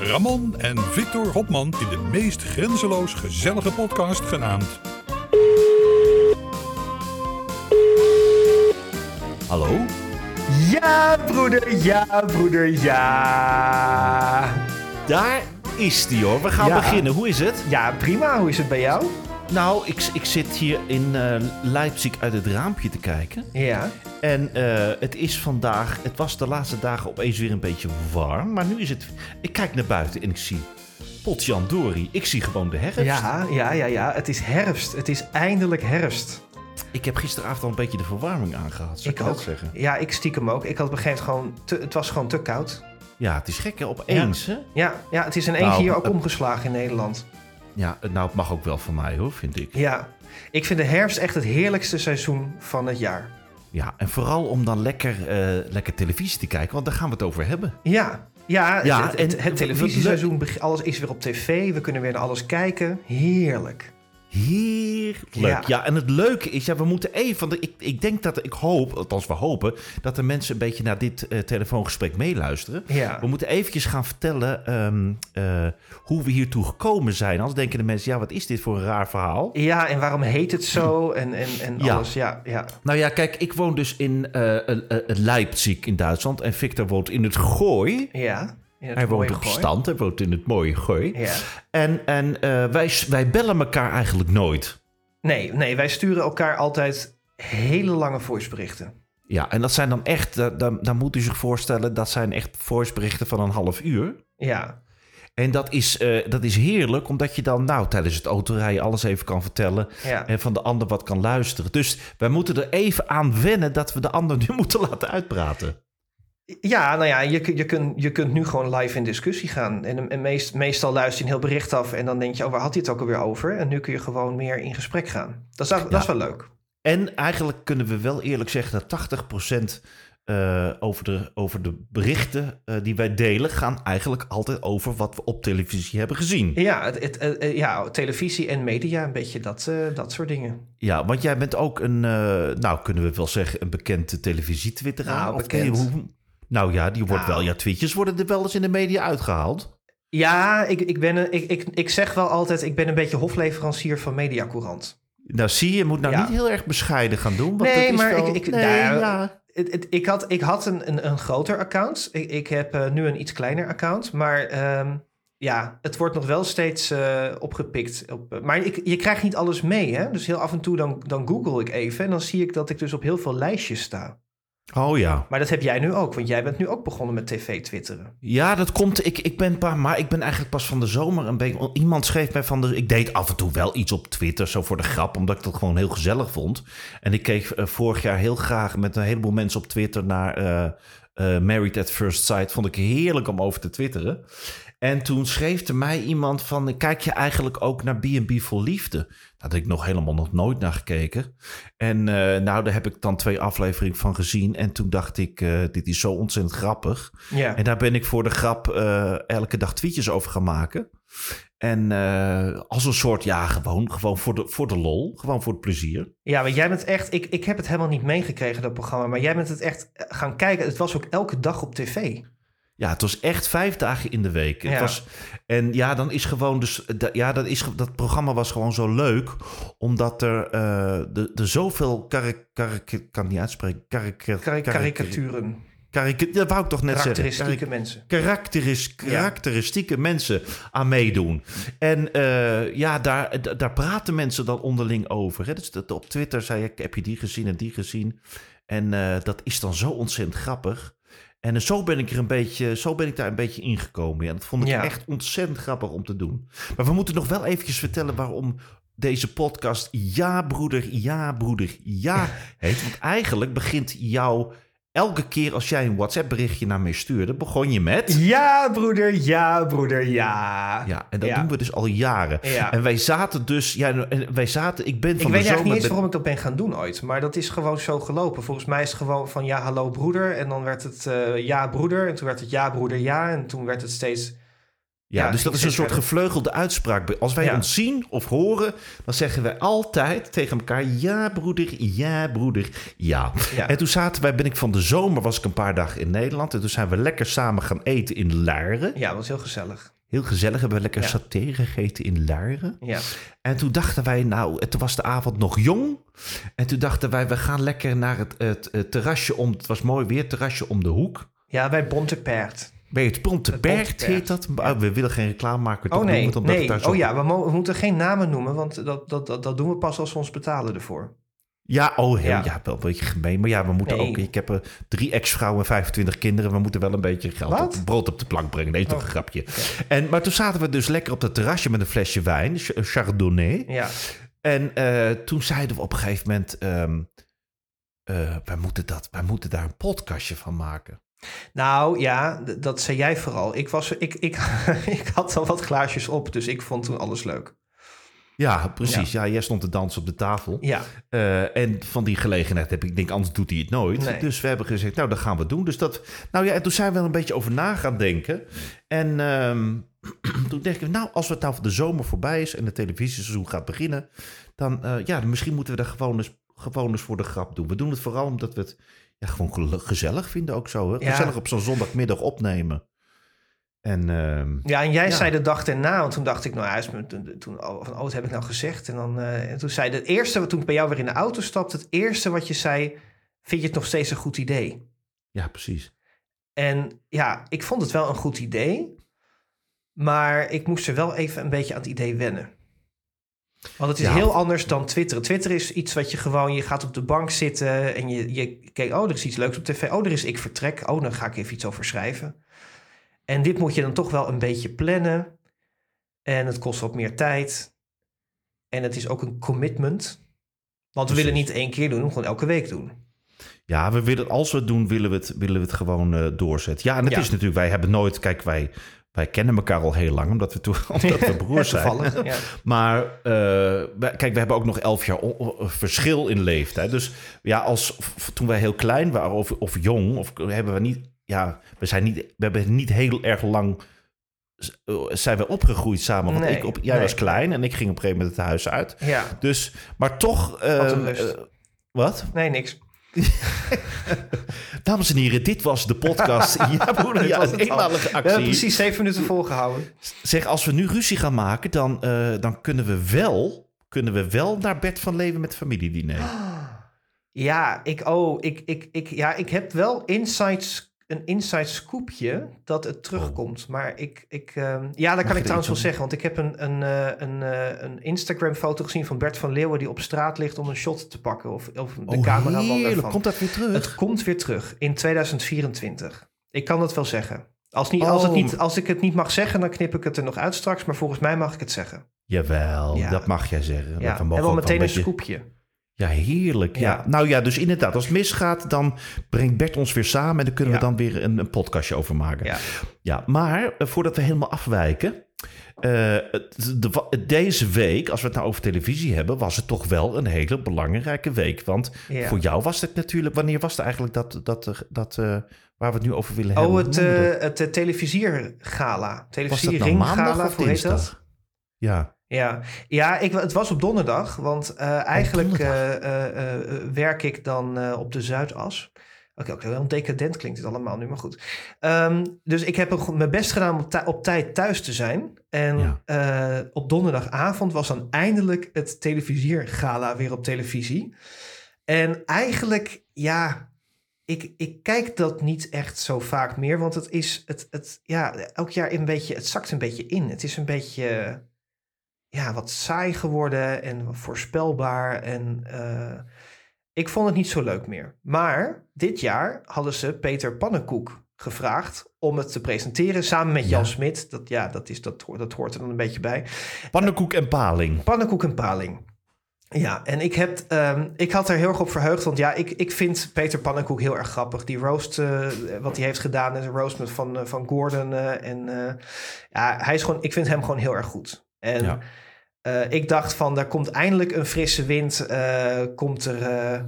Ramon en Victor Hopman in de meest grenzeloos gezellige podcast genaamd Hallo? Ja, broeder, ja, broeder, ja. Daar is die hoor. We gaan Ja. beginnen. Hoe is het? Ja, prima. Hoe is het bij jou? Nou, ik, ik zit hier in eh, Leipzig uit het raampje te kijken. Ja. En eh, het is vandaag, het was de laatste dagen opeens weer een beetje warm. Maar nu is het, ik kijk naar buiten en ik zie potjandori. Ik zie gewoon de herfst. Ja, ja, ja, ja. Het is herfst. Het is eindelijk herfst. Ik heb gisteravond al een beetje de verwarming aangehad, zou ik, ook. zeggen. Ja, ik stiekem ook. Ik had op een gegeven moment gewoon... Te, het was gewoon te koud. Ja, het is gek hè, opeens hè. Ja, ja het is in één Nou, keer ook eh, omgeslagen in Nederland. Ja, nou het mag ook wel van mij hoor, vind ik. Ja. Ik vind de herfst echt het heerlijkste seizoen van het jaar. Ja, en vooral om dan lekker, eh, lekker televisie te kijken, want daar gaan we het over hebben. Ja. Ja, Ja, het, het, en- het televisieseizoen, beg- alles is weer op tv. We kunnen weer naar alles kijken. Heerlijk. Heerlijk. Ja. Ja. en het leuke is, ja, we moeten even. want Ik, ik denk dat, ik hoop, althans we hopen, dat de mensen een beetje naar dit eh, telefoongesprek meeluisteren. Ja. We moeten eventjes gaan vertellen ehm, eh, hoe we hiertoe gekomen zijn. Anders denken de mensen, ja, wat is dit voor een raar verhaal? Ja, en waarom heet het zo? En, en, en Ja. alles. Ja, ja. Nou ja, kijk, ik woon dus in eh, Leipzig in Duitsland en Victor woont in het Gooi. Ja. Hij woont op stand, hij woont in het mooie Gooi. Ja. En, en eh, wij, wij bellen elkaar eigenlijk nooit. Nee, nee, wij sturen elkaar altijd hele lange voiceberichten. Ja, en dat zijn dan echt, da- dan, dan moet u zich voorstellen, dat zijn echt voiceberichten van een half uur. Ja, En dat is, eh, dat is heerlijk, omdat je dan nou tijdens het autorijden alles even kan vertellen ja. en van de ander wat kan luisteren. Dus wij moeten er even aan wennen dat we de ander nu moeten laten uitpraten. Ja, nou ja, je, kun- je, kunt, je kunt nu gewoon live in discussie gaan. En, en meest, meestal luister je een heel bericht af en dan denk je, oh, waar had hij het ook alweer over? En nu kun je gewoon meer in gesprek gaan. Dat is, dat is wel leuk. En eigenlijk kunnen we wel eerlijk zeggen dat 80% eh, over, de, over de berichten eh, die wij delen gaan eigenlijk altijd over wat we op televisie hebben gezien. Ja, het, het, eh, ja televisie en media, een beetje dat, dat soort dingen. Ja, want jij bent ook een, nou kunnen we wel zeggen, een bekend televisie-twitteraar. Nou, Of bekend. hoe- nou ja, die wordt Nou. wel, ja, tweetjes worden er wel eens in de media uitgehaald. Ja, ik, ik, ben een, ik, ik, ik zeg wel altijd, ik ben een beetje hofleverancier van Mediacourant. Nou zie je, je moet nou Ja. niet heel erg bescheiden gaan doen. Want Nee, dat is maar wel- ik- ik- nee, nou, ja. Het, het- ik had, ik had een, een, een groter account. Ik, ik heb eh, nu een iets kleiner account. Maar ehm, ja, het wordt nog wel steeds eh, opgepikt. Op, eh, maar ik, je krijgt niet alles mee. Hè? Dus heel af en toe dan, dan google ik even. En dan zie ik dat ik dus op heel veel lijstjes sta. Oh ja. Maar dat heb jij nu ook. Want jij bent nu ook begonnen met tv-twitteren. Ja, dat komt. Ik, ik ben pa, maar ik ben eigenlijk pas van de zomer een beetje. Iemand schreef mij van de. Ik deed af en toe wel iets op Twitter, zo voor de grap, omdat ik dat gewoon heel gezellig vond. En ik keek eh, vorig jaar heel graag met een heleboel mensen op Twitter naar eh, eh, Married at First Sight. Vond ik heerlijk om over te twitteren. En toen schreef er mij iemand van, kijk je eigenlijk ook naar B&B voor Liefde? Daar had ik nog helemaal nog nooit naar gekeken. En eh, nou, daar heb ik dan twee afleveringen van gezien. En toen dacht ik, eh, dit is zo ontzettend grappig. Ja. En daar ben ik voor de grap eh, elke dag tweetjes over gaan maken. En als een soort, ja, gewoon, gewoon voor, de, voor de lol. Gewoon voor het plezier. Ja, maar jij bent echt... Ik, ik heb het helemaal niet meegekregen, dat programma. Maar jij bent het echt gaan kijken. Het was ook elke dag op tv. Ja, het was echt vijf dagen in de week. Het Ja. was, en ja, dan is gewoon dus... Ja, dat, is, dat programma was gewoon zo leuk. Omdat er, eh de, de zoveel... Karik, karik, ik kan niet uitspreken. Karik, Kar- karik- Karikaturen. karik- dat wou ik toch net zeggen. Karakteristieke mensen. karakteris, karakteristieke mensen aan meedoen. En eh, ja, daar, daar praten mensen dan onderling over. Hè? Dus dat, op Twitter zei ik, heb je die gezien en die gezien? En eh, dat is dan zo ontzettend grappig. En eh, zo ben ik er een beetje, zo ben ik daar een beetje ingekomen. Ja, dat vond ik Ja. echt ontzettend grappig om te doen. Maar we moeten nog wel eventjes vertellen waarom deze podcast Ja Broeder, Ja Broeder, Ja heet. Want eigenlijk begint jouw elke keer als jij een WhatsApp berichtje naar mij stuurde, begon je met... Ja, broeder, ja, broeder, ja. Ja, en dat Ja. doen we dus al jaren. Ja. En wij zaten dus, ja, en wij zaten, ik ben Ik van weet de eigenlijk niet eens ben- waarom ik dat ben gaan doen ooit. Maar dat is gewoon zo gelopen. Volgens mij is het gewoon van ja, hallo broeder. En dan werd het eh, ja, broeder. En toen werd het ja, broeder, ja. En toen werd het steeds... Ja, Ja, dus dat is een soort gevleugelde uitspraak. Als wij Ja. ons zien of horen, dan zeggen wij altijd tegen elkaar... Ja, broeder, ja, broeder, ja. Ja. En toen zaten wij, ben ik van de zomer, was ik een paar dagen in Nederland... en toen zijn we lekker samen gaan eten in Laren. Ja, dat was heel gezellig. Heel gezellig, hebben we lekker saté gegeten in Laren. Ja. En toen dachten wij, nou, toen was de avond nog jong. En toen dachten wij, we gaan lekker naar het, het, het terrasje om... Het was mooi weer, terrasje om de hoek. Ja, bij Bontepaard. Bij het Ponteberg. heet dat. Maar We willen geen reclame maken. toch Oh nee, het Oh ja, we, mo- we moeten geen namen noemen, want dat, dat, dat, dat doen we pas als we ons betalen ervoor. Ja, oh, heel, Ja. ja. wel een beetje gemeen. Maar ja, we moeten Nee. ook... Ik heb eh, drie ex-vrouwen en 25 kinderen. We moeten wel een beetje geld op, brood op de plank brengen. Nee, toch Oh, een grapje. En, maar toen zaten we dus lekker op dat terrasje met een flesje wijn. Ch- Chardonnay. Ja, En eh, toen zeiden we op een gegeven moment... eh, wij, moeten dat, wij moeten daar een podcastje van maken. Nou ja, dat zei jij vooral. Ik, was, ik, ik, ik had al wat glaasjes op, dus ik vond toen alles leuk. Ja, precies. Ja, jij stond te dansen op de tafel. Ja, Eh, en van die gelegenheid heb ik, denk, anders doet hij het nooit. Nee. Dus we hebben gezegd, nou, dat gaan we doen. Dus dat, nou ja, en toen zijn we er een beetje over na gaan denken. En ehm, toen dacht ik, nou, als we nou de zomer voorbij is en het televisieseizoen gaat beginnen, dan, eh, ja, misschien moeten we dat gewoon eens, gewoon eens voor de grap doen. We doen het vooral omdat we het ja, gewoon gezellig vinden ook zo. Hè? Ja. Gezellig op zo'n zondagmiddag opnemen. En ehm, ja en jij Ja. zei de dag erna, want toen dacht ik, nou, is me toen, toen oh, van, oh, wat heb ik nou gezegd? En, dan, eh, en toen zei het eerste, toen ik bij jou weer in de auto stapte, het eerste wat je zei, vind je het nog steeds een goed idee? ja, precies. En ja, ik vond het wel een goed idee. Maar ik moest er wel even een beetje aan het idee wennen. Want het is Ja. heel anders dan Twitter. Twitter is iets wat je gewoon... Je gaat op de bank zitten en je, je kijkt... Oh, er is iets leuks op tv. Oh, er is ik vertrek. Oh, dan ga ik even iets over schrijven. En dit moet je dan toch wel een beetje plannen. En het kost wat meer tijd. En het is ook een commitment. Want we willen niet één keer doen, gewoon elke week doen. Ja, we willen, als we het doen, willen we het, willen we het gewoon eh, doorzetten. Ja, en het Ja. is natuurlijk, wij hebben nooit, kijk, wij, wij kennen elkaar al heel lang, omdat we, toen, omdat we broers zijn. Ja. Maar eh, kijk, we hebben ook nog elf jaar verschil in leeftijd. Dus ja, als toen wij heel klein waren of, of jong, of hebben we niet, ja, we zijn niet, we hebben niet heel erg lang eh, zijn we opgegroeid samen. Want Nee, ik op, jij nee. was klein en ik ging op een gegeven moment het huis uit. ja. Dus, maar toch. Wat eh, wat? Nee, niks. Dames en heren, dit was de podcast. ja, broeder, Dit ja, was een eenmalige We hebben actie. precies zeven minuten volgehouden. Zeg, als we nu ruzie gaan maken, dan, eh, dan kunnen, we wel, kunnen we wel naar bed van leven met familiediner. Ja, ik, oh, ik, ik, ik, ja, ik heb wel insights, een inside scoopje dat het terugkomt. Maar ik, ik ehm, ja, dat kan ik trouwens wel zeggen. Want ik heb een, een, eh, een, eh, een Instagram-foto gezien van Bert van Leeuwen... die op straat ligt om een shot te pakken. Of, of de oh, heerlijk. ervan. Komt dat weer terug? Het komt weer terug in 2024. Ik kan dat wel zeggen. Als, niet, als, het Oh. niet, als ik het niet mag zeggen, dan knip ik het er nog uit straks. Maar volgens mij mag ik het zeggen. Jawel, Ja. dat mag jij zeggen. Ja, we en wel meteen een beetje- scoopje. Ja, heerlijk. Ja. Ja. Nou ja, dus inderdaad, als het misgaat, dan brengt Bert ons weer samen... en dan kunnen Ja. we dan weer een, een podcastje over maken. Ja. Ja, maar eh, voordat we helemaal afwijken. eh, de, deze week, als we het nou over televisie hebben, was het toch wel een hele belangrijke week. Want Ja. voor jou was het natuurlijk. Wanneer was het eigenlijk dat, dat, eh, dat waar we het nu over willen hebben? Oh, het, eh het televisiergala. was dat nou maandag of heet dat? Ja. Ja, ja ik, het was op donderdag, want eh, eigenlijk eh, eh, werk ik dan op de Zuidas. Oké, heel decadent klinkt het allemaal nu, maar goed. Ehm, dus ik heb een- mijn best gedaan om op tijd thuis te zijn. En Ja. op donderdagavond was dan eindelijk het televisiergala weer op televisie. En eigenlijk, ja, ik, ik kijk dat niet echt zo vaak meer, want het is, het, het, ja, elk jaar een beetje, het zakt een beetje in. Het is een beetje, ja, wat saai geworden en voorspelbaar. En eh, ik vond het niet zo leuk meer. Maar dit jaar hadden ze Peter Pannenkoek gevraagd om het te presenteren samen met Jan Ja. Smit. Dat, ja, dat, is, dat, hoort- dat hoort er dan een beetje bij. Pannenkoek en paling. Pannenkoek en paling. Ja, en ik, heb, ehm, ik had er heel erg op verheugd. Want ja, ik, ik vind Peter Pannenkoek heel erg grappig. Die roast, eh, wat hij heeft gedaan, is een roast met van, eh, van Gordon. en ja, hij is gewoon, ik vind hem gewoon heel erg goed. En Ja. eh, ik dacht van, daar komt eindelijk een frisse wind, eh, komt, er, eh,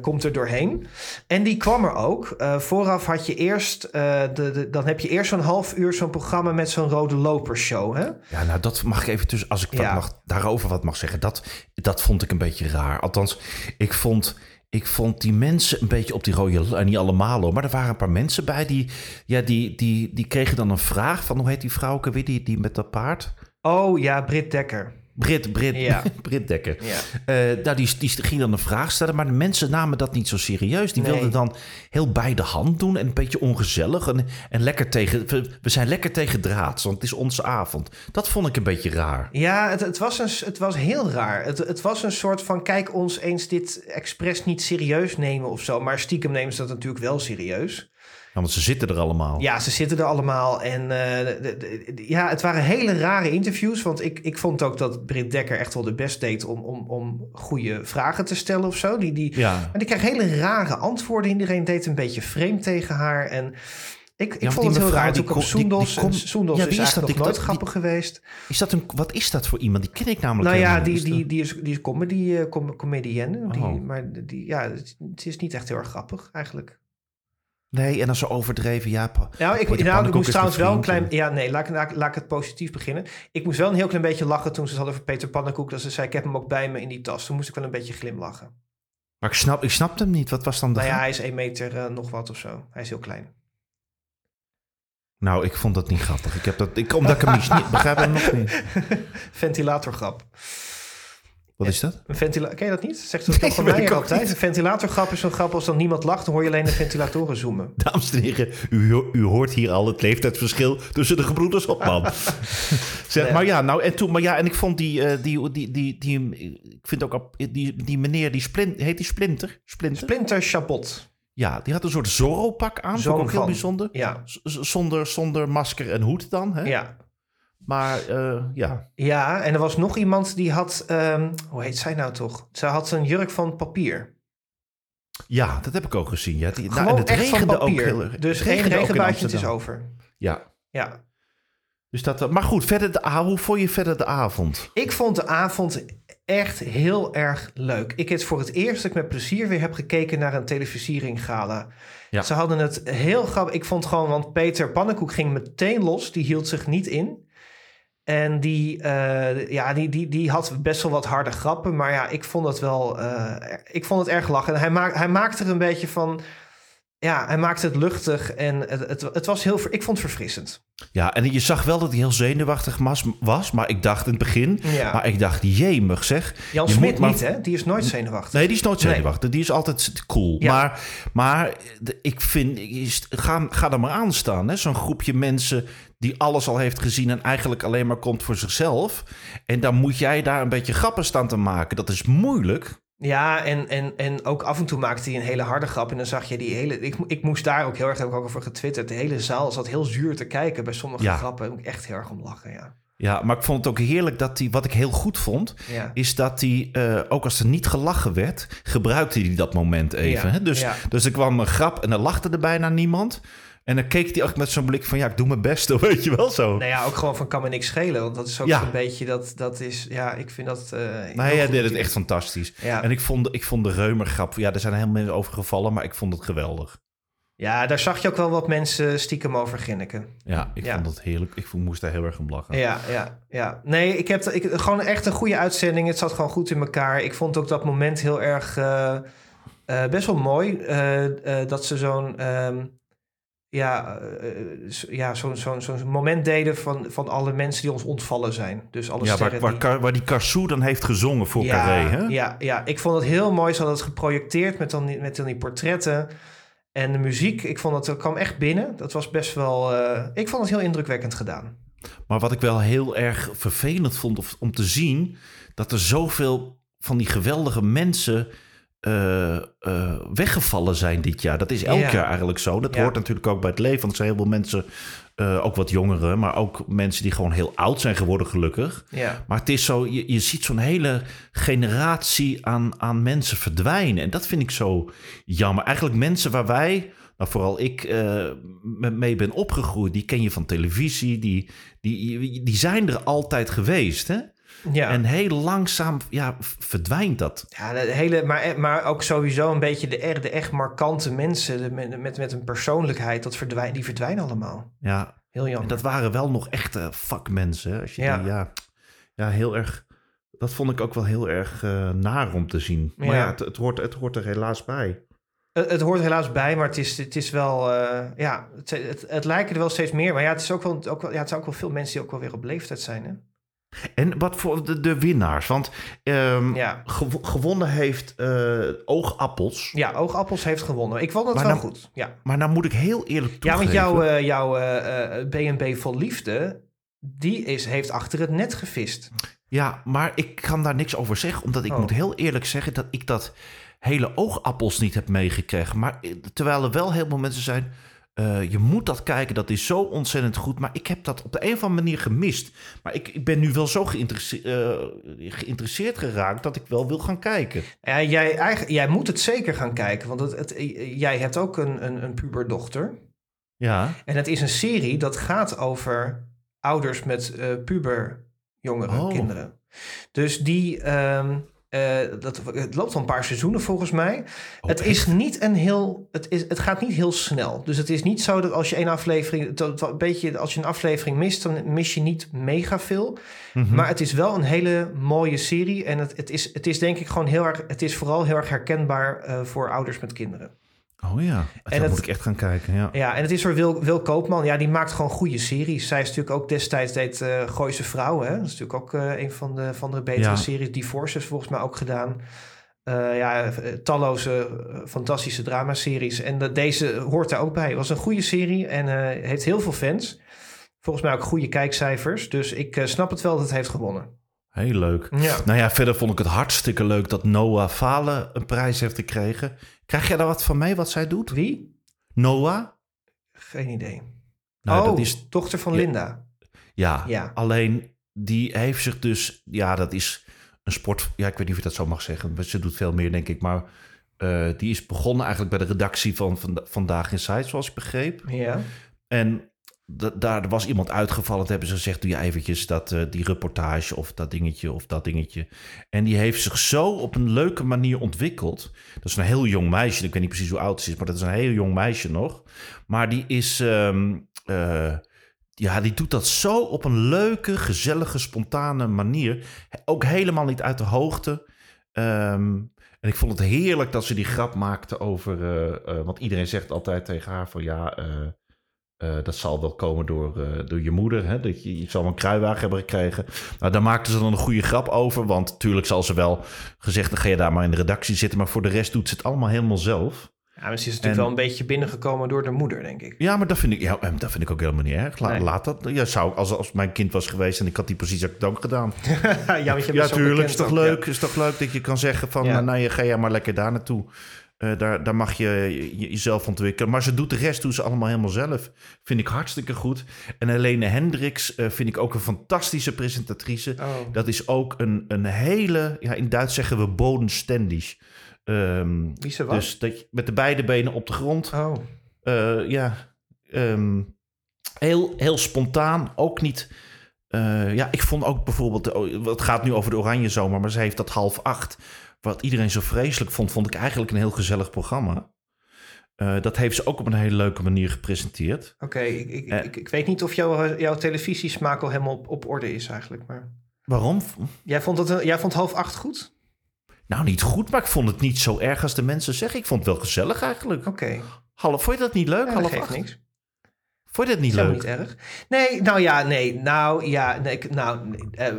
komt er doorheen. En die kwam er ook. Vooraf had je eerst, de, de, dan heb je eerst zo'n half uur zo'n programma met zo'n rode lopershow. Hè? Ja, nou dat mag ik even tussen, als ik wat Ja. mag, daarover wat mag zeggen. Dat, dat vond ik een beetje raar. Althans, ik vond, ik vond die mensen een beetje op die rode... Niet allemaal hoor, maar er waren een paar mensen bij die... Ja, die, die, die kregen dan een vraag van, hoe heet die vrouw ook alweer, die, die met dat paard? Oh ja, Britt Dekker. Brit, Brit, Ja. Brit Dekker. Ja. Eh, nou, die, die ging dan een vraag stellen, maar de mensen namen dat niet zo serieus. Die Nee. wilden dan heel bij de hand doen en een beetje ongezellig. En, en lekker tegen, we, zijn lekker tegen draads, want het is onze avond. Dat vond ik een beetje raar. Ja, het, het, was, een, het was heel raar. Het, het was een soort van, kijk ons eens dit expres niet serieus nemen of zo. Maar stiekem nemen ze dat natuurlijk wel serieus. Ja, want ze zitten er allemaal. Ja, ze zitten er allemaal. En eh, de- de- de- ja, het waren hele rare interviews. Want ik, ik vond ook dat Britt Dekker echt wel de best deed om, om, om goede vragen te stellen of zo. Die, die, Ja. Maar die kreeg hele rare antwoorden. Iedereen deed een beetje vreemd tegen haar. En ik, ik vond het heel raar. die Toen kwam Soendos. kom- en Soendos Ja, is is eigenlijk dat? nog nooit dat- grappig geweest. Is dat een, wat is dat voor iemand? Die ken ik namelijk Nou ja, die, niet. die, die is, die is comedy, com- comedienne. Die, Oh. Maar die, ja, het, het is niet echt heel erg grappig eigenlijk. Nee, en dan zo overdreven. Ja, Nou, ik, nou, ik moest trouwens wel een klein... Ja, nee, laat, ik- laat, ik- laat ik het positief beginnen. Ik moest wel een heel klein beetje lachen toen ze het hadden over Peter Pannenkoek. Dat ze zei, ik heb hem ook bij me in die tas. Toen moest ik wel een beetje glimlachen. Maar ik, snap, ik snapte hem niet. Wat was dan de Nou ja, hij is 1 meter eh, nog wat of zo. Hij is heel klein. Nou, ik vond dat niet grappig. Ik heb dat, ik, omdat ik hem niet, niet begrijp hem nog niet. Ventilatorgrap. Wat is dat? Een ventila Ken je dat niet? Zegt ze toch Nee, van mij altijd? Een ventilatorgrap is zo'n grap als dan niemand lacht. Dan hoor je alleen de ventilatoren zoomen. Dames en heren, u, u hoort hier al het leeftijdsverschil tussen de gebroeders Hopman. zeg, Nee. Maar ja, nou en toen, maar ja, en ik vond die, eh, die, die, die, die, ik vind ook, op- die, die meneer, die splint, heet die Splinter? Splinter? Splinter Chabot. Ja, die had een soort Zorro-pak aan, Zoon ook heel van. bijzonder. Ja, Zonder, zonder masker en hoed dan, hè? ja. Maar eh, ja, Ja, en er was nog iemand die had... ehm, hoe heet zij nou toch? Ze had een jurk van papier. ja, dat heb ik ook gezien. Ja. Die, nou, en het regende ook papier. heel erg. dus in regenbuitje, het is over. Ja, Ja. dus dat, maar goed, verder de, hoe vond je verder de avond? Ik vond de avond echt heel erg leuk. Ik heb voor het eerst dat ik met plezier weer heb gekeken naar een televisiering gala. Ja. Ze hadden het heel grappig. Ik vond gewoon, want Peter Pannenkoek ging meteen los. Die hield zich niet in. En die, eh, ja, die, die, die had best wel wat harde grappen. Maar ja, ik vond het wel... eh, ik vond het erg lachen. En hij, maak, hij maakte er een beetje van... Ja, hij maakte het luchtig. En het, het, het was heel... Ik vond het verfrissend. Ja, en je zag wel dat hij heel zenuwachtig was, maar ik dacht in het begin, Ja. maar ik dacht, jemig zeg. Jan Je Smit maar- niet, hè? Die is nooit zenuwachtig. Nee, die is nooit Nee. zenuwachtig. Die is altijd cool. Ja. Maar, maar ik vind, is- ga, ga er maar aan staan. hè. Zo'n groepje mensen die alles al heeft gezien en eigenlijk alleen maar komt voor zichzelf. En dan moet jij daar een beetje grappen staan te maken. Dat is moeilijk. Ja, en, en, en ook af en toe maakte hij een hele harde grap. En dan zag je die hele... Ik, ik moest daar ook heel erg, heb ik ook over getwitterd. De hele zaal zat heel zuur te kijken bij sommige Ja. grappen. Daar moet ik echt heel erg om lachen, ja. Ja, maar ik vond het ook heerlijk dat hij, wat ik heel goed vond, Ja. is dat hij, eh, ook als er niet gelachen werd, gebruikte hij dat moment even. Ja, hè? Dus, dus er kwam een grap en er lachte er bijna niemand. En dan keek hij ook met zo'n blik van, ja, ik doe mijn best, hoor, weet je wel zo. Nou ja, ook gewoon van kan me niks schelen. Want dat is ook Ja. een beetje... Dat, dat is... Ja, ik vind dat... eh, Nee, hij goed deed het echt fantastisch. Ja. En ik vond, ik vond de Reumer-grap, ja, er zijn heel mensen over gevallen, maar ik vond het geweldig. ja, daar zag je ook wel wat mensen stiekem over ginniken. Ja, ik Ja. vond het heerlijk. Ik moest daar heel erg om lachen. Ja, ja, ja. Nee, ik heb ik, gewoon echt een goede uitzending. Het zat gewoon goed in elkaar. Ik vond ook dat moment heel erg eh, eh, best wel mooi. eh, eh, dat ze zo'n ehm, ja, eh, s- ja, zo'n zo'n zo'n moment deden van, van alle mensen die ons ontvallen zijn. Dus alle Ja, waar, sterren waar, die- waar die Carsou dan heeft gezongen voor ja, Carré, hè? Ja, ja, ik vond het heel mooi. Ze hadden het geprojecteerd met dan die, met dan die portretten. En de muziek, ik vond het, het kwam echt binnen. Dat was best wel... eh, ik vond het heel indrukwekkend gedaan. Maar wat ik wel heel erg vervelend vond of- om te zien... dat er zoveel van die geweldige mensen eh, eh, weggevallen zijn dit jaar. Dat is elk Ja. jaar eigenlijk zo. Dat Ja. hoort natuurlijk ook bij het leven. Want er zijn heel veel mensen, eh, ook wat jongeren, maar ook mensen die gewoon heel oud zijn geworden, gelukkig. Ja. Maar het is zo, je, je ziet zo'n hele generatie aan, aan mensen verdwijnen. En dat vind ik zo jammer. Eigenlijk mensen waar wij, nou vooral ik, me- mee ben opgegroeid. Die ken je van televisie. Die, die, die zijn er altijd geweest. Hè? Ja. En heel langzaam ja, verdwijnt dat. Ja, de hele, maar, maar ook sowieso een beetje de, er- de echt markante mensen de, met, met, met een persoonlijkheid, dat die verdwijnen allemaal. Ja, Heel jammer. en dat waren wel nog echte vakmensen. Als je Ja. Die, ja, ja, heel erg. Dat vond ik ook wel heel erg eh, naar om te zien. Maar Ja. ja, het, het, hoort, het hoort er helaas bij. Het, het hoort helaas bij, maar het is, het is wel, eh, ja, het, het, het lijken er wel steeds meer. Maar ja, het, is ook wel, ook wel, ja, het zijn ook wel veel mensen die ook wel weer op leeftijd zijn. Hè? En wat voor de, de winnaars? Want ehm, Ja. gew- gewonnen heeft eh, Oogappels. ja, Oogappels heeft gewonnen. Ik vond het Maar wel nou- goed. Ja, Maar nou moet ik heel eerlijk ja toegeven. want jouw, eh, eh, B&B Vol Liefde, die is, heeft achter het net gevist. Ja, maar ik kan daar niks over zeggen. Omdat ik Oh. moet heel eerlijk zeggen dat ik dat hele oogappels niet heb meegekregen. Maar terwijl er wel heel veel mensen zijn... eh, je moet dat kijken, dat is zo ontzettend goed. Maar ik heb dat op de een of andere manier gemist. Maar ik, ik ben nu wel zo geïnteresse- eh, geïnteresseerd geraakt... dat ik wel wil gaan kijken. Ja, jij, eigen, jij moet het zeker gaan kijken, want het, het, jij hebt ook een, een, een puberdochter. Ja, En het is een serie dat gaat over ouders met eh puber jongere Oh. kinderen. Dus die, ehm, eh, dat, het loopt al een paar seizoenen volgens mij. Oh, het is niet een heel, het, is, het gaat niet heel snel. Dus het is niet zo dat als je een aflevering, dat, dat een beetje, als je een aflevering mist, dan mis je niet mega veel. Mhm. Maar het is wel een hele mooie serie. En het, het, is, het is denk ik gewoon heel erg, het is vooral heel erg herkenbaar eh, voor ouders met kinderen. Oh ja, En dan het- moet ik echt gaan kijken. Ja. Ja, en het is voor Wil, Wil Koopman. Ja, die maakt gewoon goede series. Zij is natuurlijk ook destijds deed eh Gooise Vrouwen. Hè? Dat is natuurlijk ook eh, een van de, van de betere Ja. series. Divorce is volgens mij ook gedaan. Eh, ja, talloze fantastische dramaseries. En de- deze hoort daar ook bij. Het was een goede serie en heeft heel veel fans. Volgens mij ook goede kijkcijfers. Dus ik snap het wel dat het heeft gewonnen. Heel leuk. Ja. Nou ja, verder vond ik het hartstikke leuk dat Noah Falen een prijs heeft gekregen. Krijg jij daar wat van mee, wat zij doet? Wie? Noah? Geen idee. Nou, oh, dat is dochter van Ja. Linda. Ja, Ja. alleen die heeft zich dus... Ja, dat is een sport... Ja, ik weet niet of je dat zo mag zeggen. maar Ze doet veel meer, denk ik. Maar eh, die is begonnen eigenlijk bij de redactie van, van Vandaag in Site, zoals ik begreep. Ja. En daar was iemand uitgevallen. Hebben ze gezegd, doe je eventjes dat, eh, die reportage of dat dingetje of dat dingetje. En die heeft zich zo op een leuke manier ontwikkeld. Dat is een heel jong meisje. Ik weet niet precies hoe oud ze is, maar dat is een heel jong meisje nog. Maar die is... ehm, eh, ja, die doet dat zo op een leuke, gezellige, spontane manier. Ook helemaal niet uit de hoogte. Ehm, en ik vond het heerlijk dat ze die grap maakte over... eh, want iedereen zegt altijd tegen haar van ja... eh, dat zal wel komen door, eh, door je moeder. Hè? Dat je, je zal een kruiwagen hebben gekregen. Nou, daar maakten ze dan een goede grap over. Want natuurlijk zal ze wel gezegd... dan ga je daar maar in de redactie zitten. Maar voor de rest doet ze het allemaal helemaal zelf. Ja, maar ze is natuurlijk En- wel een beetje binnengekomen door de moeder, denk ik. Ja, maar dat vind ik, ja, eh, dat vind ik ook helemaal niet erg. La- Nee. Laat dat. Ja, zou, als, als mijn kind was geweest en ik had die positie, had ik het ook gedaan. ja, want je Ja, zo tuurlijk. bekend Is toch ook, ja. leuk? Is toch leuk dat je kan zeggen van, Ja. nou, nou, je ga jij maar lekker daar naartoe. Eh, daar, daar mag je, je jezelf ontwikkelen. Maar ze doet de rest doet ze allemaal helemaal zelf. Vind ik hartstikke goed. En Helene Hendricks eh, vind ik ook een fantastische presentatrice. Oh. Dat is ook een, een hele, ja, in Duits zeggen we bodenständig. Wie ze was? dus dat je met de beide benen op de grond. Oh. Eh, ja, ehm, heel, heel spontaan. Ook niet. ja, ik vond ook bijvoorbeeld. oh, Het gaat nu over de Oranje Zomer, maar ze heeft dat half acht. Wat iedereen zo vreselijk vond, vond ik eigenlijk een heel gezellig programma. Eh, dat heeft ze ook op een hele leuke manier gepresenteerd. Oké, ik, ik, Eh. ik, ik weet niet of jouw, jouw televisiesmaak al helemaal op, op orde is eigenlijk. Maar Waarom? jij vond, het, jij vond half acht goed? Nou, niet goed, maar ik vond het niet zo erg als de mensen zeggen. Ik vond het wel gezellig eigenlijk. Oké, Half, vond je dat niet leuk? ja, dat half geeft acht? niks. Vond je dat niet helemaal leuk? niet erg. Nee, nou ja, nee. Nou ja, nee, ik- nou, nee, eh,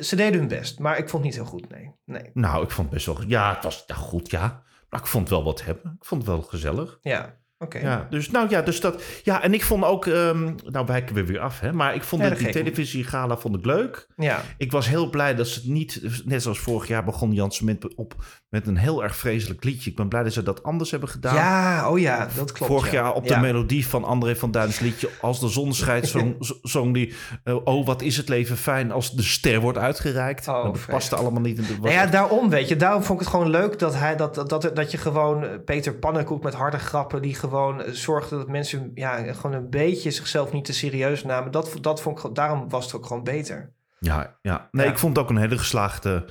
ze deden hun best, maar ik vond het niet heel goed, nee. nee. Nou, ik vond het best wel. Ja, het was ja, goed, ja. Maar ik vond het wel wat hebben. Ik vond het wel gezellig. Ja, Oké. Ja, dus nou ja, dus dat. Ja, en ik vond ook. ehm, nou wijken we weer af, hè? Maar ik vond Ja, dat dat die televisiegala vond ik leuk. Ja. Ik was heel blij dat ze het niet, net zoals vorig jaar begon Jan Smit op met een heel erg vreselijk liedje. Ik ben blij dat ze dat anders hebben gedaan. ja, oh ja, dat klopt. Vorig ja. jaar op Ja. de melodie van André van Duins liedje Als de zon schijnt, zong, zong die... eh, oh, wat is het leven fijn als de ster wordt uitgereikt. Oh, dat paste allemaal niet. in de- Nou ja, daarom weet je. Daarom vond ik het gewoon leuk dat, hij, dat, dat, dat, dat je gewoon eh, Peter Pannenkoek met harde grappen... die gewoon eh, zorgde dat mensen ja, gewoon een beetje zichzelf niet te serieus namen. Dat, dat vond ik, daarom was het ook gewoon beter. ja, ja. Nee, Ja. ik vond het ook een hele geslaagde,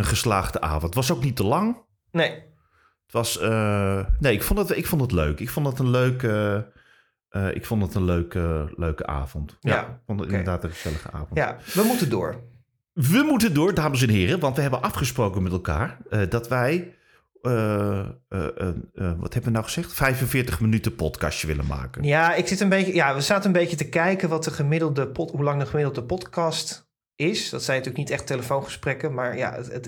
een geslaagde avond. Het was ook niet te lang. Nee, Het was... eh, nee, ik vond, het, ik vond het leuk. Ik vond het een leuke... eh, ik vond het een leuke, leuke avond. Ja, Ja, ik vond het inderdaad een gezellige avond. ja, we moeten door. We moeten door, dames en heren, want we hebben afgesproken met elkaar eh, dat wij, wat hebben we nou gezegd, 45 minuten podcastje willen maken. Ja, ik zit een beetje, ja, we zaten een beetje te kijken wat de gemiddelde pod, hoe lang de gemiddelde podcast is. Dat zijn natuurlijk niet echt telefoongesprekken, maar ja, het, het,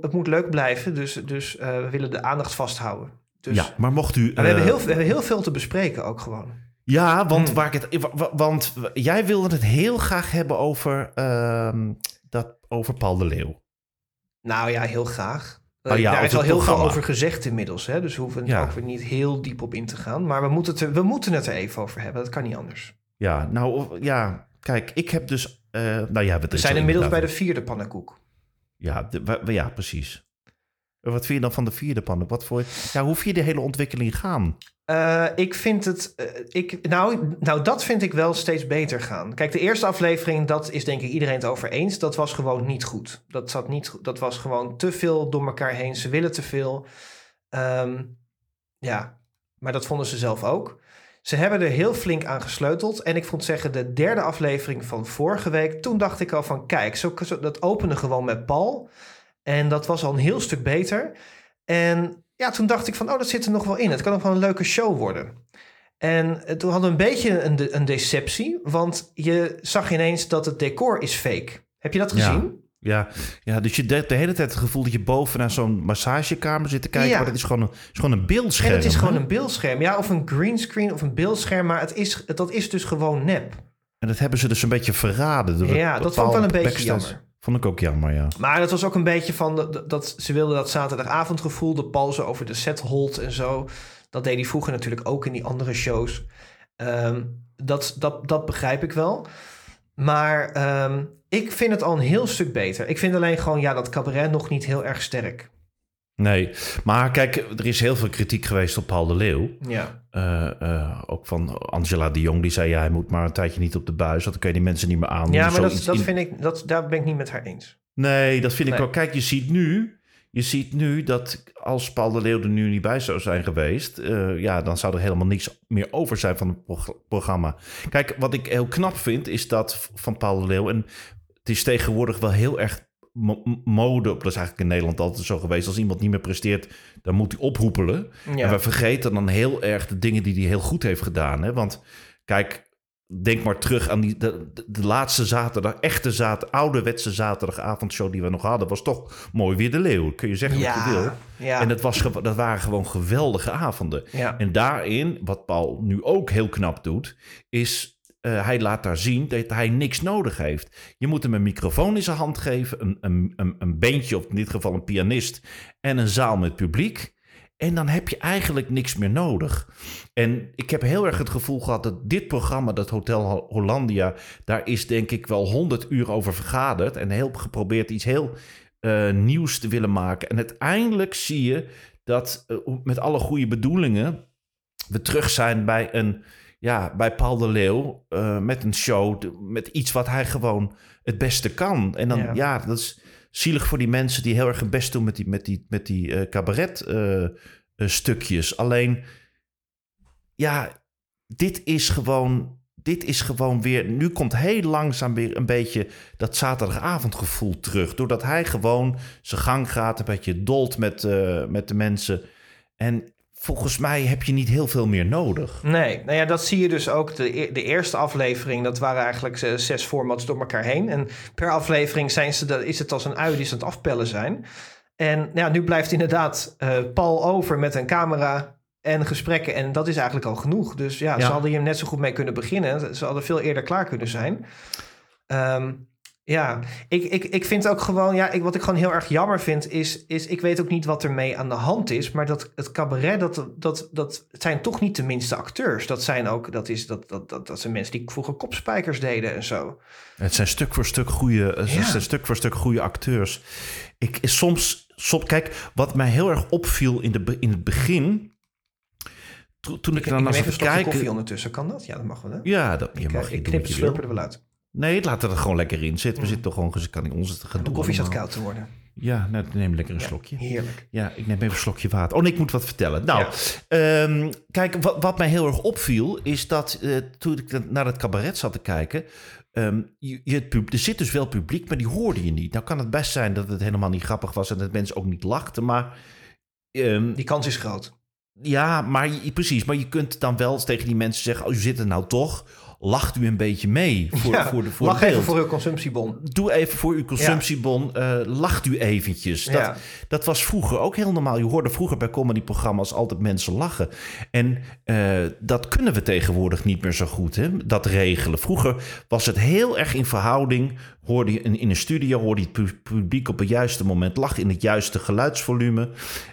het, moet leuk blijven. Dus, dus eh, we willen de aandacht vasthouden. Dus, ja, maar mocht u... maar we, hebben eh, heel, we hebben heel veel te bespreken ook gewoon. Ja, want, Hmm. waar ik het, wa- wa- want jij wilde het heel graag hebben over, ehm, dat, over Paul de Leeuw. Nou ja, heel graag. Eh, Oh ja, Daar over is al heel veel over gezegd inmiddels. Hè? Dus we hoeven Ja. ook weer niet heel diep op in te gaan. Maar we moeten, het er, we moeten het er even over hebben. Dat kan niet anders. Ja, nou ja, kijk, ik heb dus... eh nou ja, We zijn inmiddels bij de vierde pannenkoek. Ja, de, ja, precies. Wat vind je dan van de vierde pannen? Wat voor, ja, hoe vind je de hele ontwikkeling gaan? Eh, ik vind het. eh, ik, nou, nou, dat vind ik wel steeds beter gaan. Kijk, de eerste aflevering, dat is denk ik iedereen het over eens. Dat was gewoon niet goed. Dat, zat niet, dat was gewoon te veel door elkaar heen. Ze willen te veel. Ehm, ja, maar dat vonden ze zelf ook. Ze hebben er heel flink aan gesleuteld. En ik vond zeggen, de derde aflevering van vorige week. Toen dacht ik al van, kijk, zo, zo- dat opende gewoon met Paul. En dat was al een heel stuk beter. En ja, toen dacht ik van, oh, dat zit er nog wel in. Het kan nog wel een leuke show worden. En eh, toen hadden we een beetje een, de- een deceptie. Want je zag ineens dat het decor is fake. Heb je dat gezien? Ja, ja dus je hebt de hele tijd het gevoel dat je boven naar zo'n massagekamer zit te kijken. Ja. Maar dat is gewoon een, is gewoon een beeldscherm. En het is gewoon een beeldscherm. Ja, of een greenscreen of een beeldscherm. Maar het is, dat is dus gewoon nep. En dat hebben ze dus een beetje verraden. door Ja, dat vond ik wel een beetje backstage. jammer. Vond ik ook jammer, ja. Maar dat was ook een beetje van dat, dat ze wilden dat zaterdagavondgevoel, de Paul zo over de set holt en zo. Dat deed hij vroeger natuurlijk ook in die andere shows. Ehm, dat, dat, dat begrijp ik wel. Maar ehm, ik vind het al een heel stuk beter. Ik vind alleen gewoon, ja, dat cabaret nog niet heel erg sterk. Nee, maar kijk, er is heel veel kritiek geweest op Paul de Leeuw. Ja, Eh, eh, ook van Angela de Jong, die zei... ja, hij moet maar een tijdje niet op de buis... want dan kun je die mensen niet meer aan. ja maar dat, dat in- vind ik, dat, daar ben ik niet met haar eens. Nee, dat vind ik wel. Kijk, je ziet nu... Je ziet nu dat als Paul de Leeuw er nu niet bij zou zijn geweest... eh, ja, dan zou er helemaal niks meer over zijn van het prog- programma. Kijk, wat ik heel knap vind, is dat van Paul de Leeuw... en het is tegenwoordig wel heel erg mode... dat is eigenlijk in Nederland altijd zo geweest... als iemand niet meer presteert, dan moet hij ophoepelen. Ja. En we vergeten dan heel erg de dingen die hij heel goed heeft gedaan. Hè? Want kijk, denk maar terug aan die, de, laatste zaterdag, echte zaterdag, ouderwetse zaterdagavondshow die we nog hadden, was toch mooi weer de leeuw. Kun je zeggen wat je wil. ja, ja, En dat, was, dat waren gewoon geweldige avonden. ja. En daarin, wat Paul nu ook heel knap doet, is eh, hij laat daar zien dat hij niks nodig heeft. Je moet hem een microfoon in zijn hand geven, een, een, een, een beentje, of in dit geval een pianist, en een zaal met publiek. En dan heb je eigenlijk niks meer nodig. En ik heb heel erg het gevoel gehad dat dit programma, dat Hotel Ho- Hollandia, daar is denk ik wel honderd uur over vergaderd. En heel geprobeerd iets heel eh, nieuws te willen maken. En uiteindelijk zie je dat eh, met alle goede bedoelingen we terug zijn bij een ja, bij Paul de Leeuw eh, met een show met iets wat hij gewoon het beste kan. En dan Ja. ja, dat is zielig voor die mensen die heel erg hun best doen met die met die met die eh, cabaret eh, stukjes. Alleen ja, dit is gewoon dit is gewoon weer. Nu komt heel langzaam weer een beetje dat zaterdagavondgevoel terug. Doordat hij gewoon zijn gang gaat, een beetje dolt met, met de mensen. En volgens mij heb je niet heel veel meer nodig. Nee, nou ja, dat zie je dus ook. De, e- de eerste aflevering, dat waren eigenlijk zes formats door elkaar heen. En per aflevering zijn ze, dat is het als een ui die ze aan het afpellen zijn. En nou ja, nu blijft inderdaad eh, Paul over met een camera en gesprekken. En dat is eigenlijk al genoeg. Dus ja, Ja. ze hadden hier net zo goed mee kunnen beginnen. Ze hadden veel eerder klaar kunnen zijn. Ehm, ja, ik, ik, ik vind ook gewoon, ja, ik, wat ik gewoon heel erg jammer vind, is, is ik weet ook niet wat ermee aan de hand is, maar dat het cabaret, dat, dat, dat het zijn toch niet de minste acteurs. Dat zijn ook, dat, is, dat, dat, dat, dat zijn mensen die vroeger kopspijkers deden en zo. Het zijn stuk voor stuk goede, het Ja. zijn stuk voor stuk goede acteurs. Ik soms, soms, kijk, wat mij heel erg opviel in, de, in het begin, to- toen ik, Ik, dan naar even slokje koffie kijken. ondertussen. Kan dat? Ja, dat mag wel, hè? Ja, dat je ik, mag eh, ik knip wil. slurper er wel uit. Nee, laat er gewoon lekker in zitten. We zitten toch gewoon, kan ik ons het De gedoe koffie staat allemaal. koud te worden. Ja, nou, neem lekker een Ja, slokje. Heerlijk. Ja, ik neem even een slokje water. Oh, nee, ik moet wat vertellen. Nou, Ja. ehm, kijk, wat, wat mij heel erg opviel... is dat eh, toen ik naar het cabaret zat te kijken... ehm, je, je, het er zit dus wel publiek, maar die hoorde je niet. Nou kan het best zijn dat het helemaal niet grappig was... en dat mensen ook niet lachten, maar... ehm, Die kans is groot. ja, maar je- precies. Maar je kunt dan wel eens tegen die mensen zeggen... oh, u zit er nou toch... lacht u een beetje mee voor, Ja, voor, de, voor Lach even voor uw consumptiebon. Doe even voor uw consumptiebon, eh, lacht u eventjes. Dat, Ja. dat was vroeger ook heel normaal. Je hoorde vroeger bij comedyprogramma's altijd mensen lachen. En eh, dat kunnen we tegenwoordig niet meer zo goed, hè? dat regelen. Vroeger was het heel erg in verhouding. Hoorde je in, in een studio, hoorde je het pu- publiek op het juiste moment lachen... in het juiste geluidsvolume.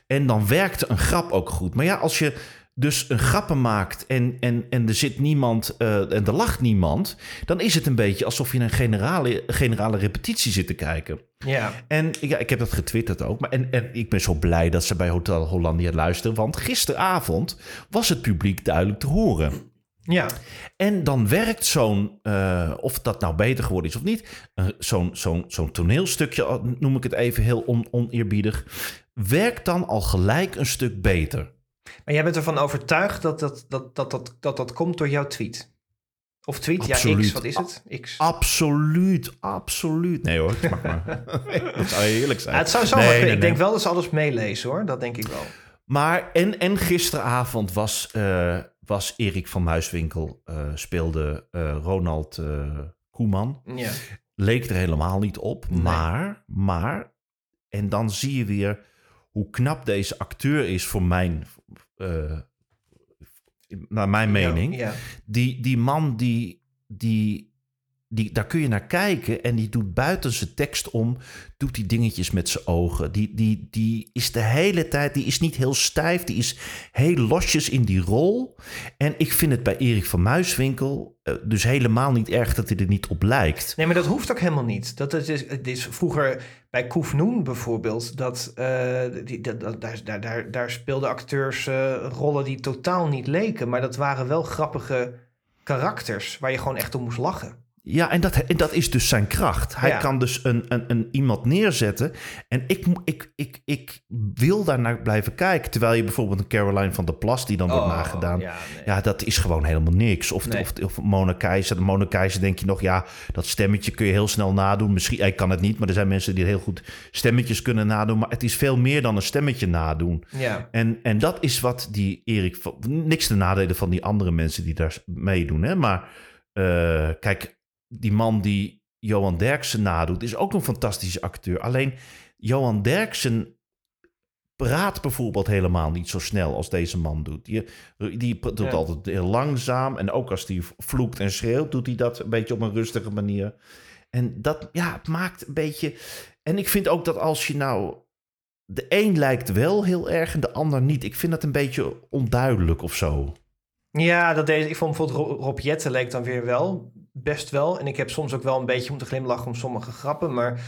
En dan werkte een grap ook goed. Maar ja, als je dus een grappen maakt en, en, en er zit niemand eh, en er lacht niemand, dan is het een beetje alsof je een generale, generale repetitie zit te kijken. Ja. En ja, ik heb dat getwitterd ook. Maar en, en ik ben zo blij dat ze bij Hotel Hollandia luisteren. Want gisteravond was het publiek duidelijk te horen. Ja. En dan werkt zo'n, eh, of dat nou beter geworden is of niet, eh, zo'n zo'n zo'n toneelstukje, noem ik het even heel on, oneerbiedig, werkt dan al gelijk een stuk beter. Maar jij bent ervan overtuigd dat dat, dat, dat, dat, dat, dat komt door jouw tweet? Of tweet? Ja. X. Wat is het? X. Absoluut, absoluut. Nee hoor, mag maar. dat zou heerlijk zijn. Ja, het zou zo Nee, Ik nee. denk wel dat ze alles meelezen hoor. Dat denk ik wel. Maar en, en gisteravond was, eh, was Erik van Muiswinkel, eh, speelde eh, Ronald eh, Koeman. Ja. Leek er helemaal niet op. Nee. Maar, maar, en dan zie je weer hoe knap deze acteur is voor mijn, eh, naar mijn mening. Ja. Die, die man, die, die, die, daar kun je naar kijken en die doet buiten zijn tekst om, doet die dingetjes met zijn ogen. Die, die, die is de hele tijd, die is niet heel stijf, die is heel losjes in die rol. En ik vind het bij Erik van Muiswinkel eh, dus helemaal niet erg dat hij er niet op lijkt. Nee, maar dat hoeft ook helemaal niet. Dat is, het is vroeger bij Koef Noen bijvoorbeeld. Dat, eh, die, dat, dat- daar, daar, daar, daar speelden acteurs eh, rollen die totaal niet leken. Maar dat waren wel grappige karakters waar je gewoon echt om moest lachen. Ja, en dat, en dat is dus zijn kracht. Hij Ja. kan dus een, een, een iemand neerzetten. En ik, ik, ik, ik wil daarnaar blijven kijken. Terwijl je bijvoorbeeld een Caroline van der Plas, die dan wordt nagedaan. Oh, Ja, nee. Ja, dat is gewoon helemaal niks. Of, Nee. of, of Mona Keizer. De Mona Keizer denk je nog, ja, dat stemmetje kun je heel snel nadoen. Misschien, ik kan het niet, maar er zijn mensen die heel goed stemmetjes kunnen nadoen. Maar het is veel meer dan een stemmetje nadoen. ja. En, en dat is wat die Erik... Niks te nadelen van die andere mensen die daar meedoen. Hè? Maar eh, kijk, die man die Johan Derksen nadoet... is ook een fantastische acteur. Alleen Johan Derksen praat bijvoorbeeld helemaal niet zo snel als deze man doet. Die, die doet Ja. altijd heel langzaam. En ook als hij vloekt en schreeuwt, doet hij dat een beetje op een rustige manier. En dat ja, het maakt een beetje... En ik vind ook dat als je nou... De een lijkt wel heel erg en de ander niet. Ik vind dat een beetje onduidelijk of zo. Ja, dat deed, ik vond bijvoorbeeld Ro- Rob Jetten leek dan weer wel, best wel. En ik heb soms ook wel een beetje moeten glimlachen om sommige grappen. Maar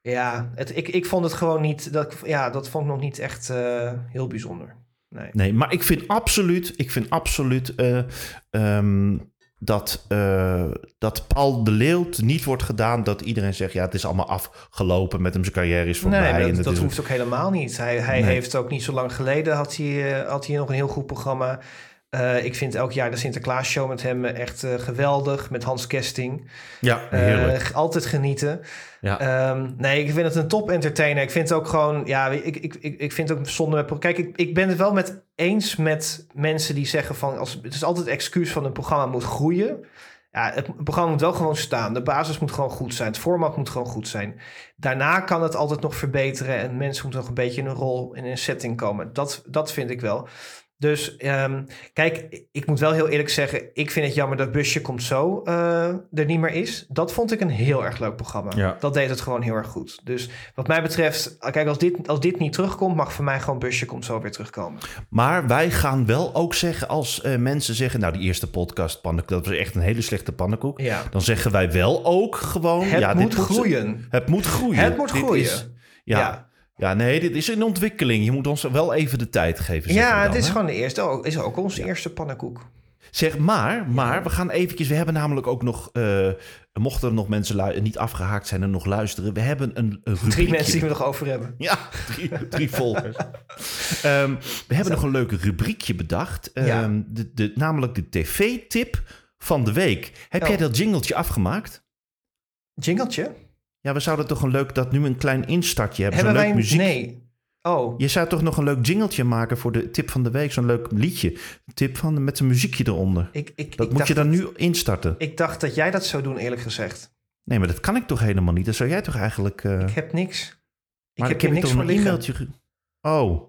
ja, het, ik, ik vond het gewoon niet, dat, ja, dat vond ik nog niet echt eh, heel bijzonder. Nee. Nee, maar ik vind absoluut, ik vind absoluut eh, ehm, dat, eh, dat Paul de Leeuw niet wordt gedaan. Dat iedereen zegt, ja, het is allemaal afgelopen met hem. Zijn carrière is voorbij. Nee, en dat, dat is- hoeft ook helemaal niet. Hij, hij Nee. heeft ook niet zo lang geleden had hij, had hij nog een heel goed programma. Eh, ik vind elk jaar de Sinterklaas show met hem echt eh, geweldig. Met Hans Kesting. Ja, Eh, heerlijk. altijd genieten. ja. Ehm, nee, ik vind het een top entertainer. Ik vind het ook gewoon, ja, ik, ik, ik, ik vind het ook zonde. met- Kijk, ik, ik ben het wel met eens met mensen die zeggen van, als, het is altijd het excuus van een programma moet groeien. Ja, het programma moet wel gewoon staan. De basis moet gewoon goed zijn. Het format moet gewoon goed zijn. Daarna kan het altijd nog verbeteren en mensen moeten nog een beetje in een rol, in een setting komen. Dat, dat vind ik wel. Dus ehm, kijk, ik moet wel heel eerlijk zeggen, ik vind het jammer dat Busje komt zo eh, er niet meer is. Dat vond ik een heel erg leuk programma. Ja. Dat deed het gewoon heel erg goed. Dus wat mij betreft, kijk, als dit, als dit niet terugkomt, mag voor mij gewoon Busje komt zo weer terugkomen. Maar wij gaan wel ook zeggen als eh, mensen zeggen... nou, die eerste podcast, pannenkoek, dat was echt een hele slechte pannenkoek. Ja. Dan zeggen wij wel ook gewoon... Het ja, moet dit groeien. Het moet groeien. Het moet Dit groeien. is- ja. Ja. Ja. nee, dit is een ontwikkeling. Je moet ons wel even de tijd geven. Ja, dan, het is hè? gewoon de eerste. Is ook onze eerste pannenkoek. Zeg maar, maar we gaan eventjes... We hebben namelijk ook nog... eh, mochten er nog mensen niet afgehaakt zijn en nog luisteren... We hebben een, een rubriekje. Drie mensen die we nog over hebben. Ja, drie, drie volgers. Ehm, we hebben nog een leuke rubriekje bedacht. Ehm, Ja. de, de, namelijk de tv-tip van de week. Heb Oh. jij dat jingletje afgemaakt? Jingeltje? Ja, we zouden toch een leuk... Dat nu een klein instartje hebben. Hebben wij leuk muziek. Nee. Oh, Je zou toch nog een leuk jingletje maken voor de tip van de week. Zo'n leuk liedje. Tip van de, met een muziekje eronder. ik, ik, Dat ik moet je dan dat- nu instarten. Ik dacht dat jij dat zou doen, eerlijk gezegd. Nee, maar dat kan ik toch helemaal niet? Dat zou jij toch eigenlijk... eh, Ik heb niks. Ik heb ik hier heb niks voor een e-mailtje... ge- Oh,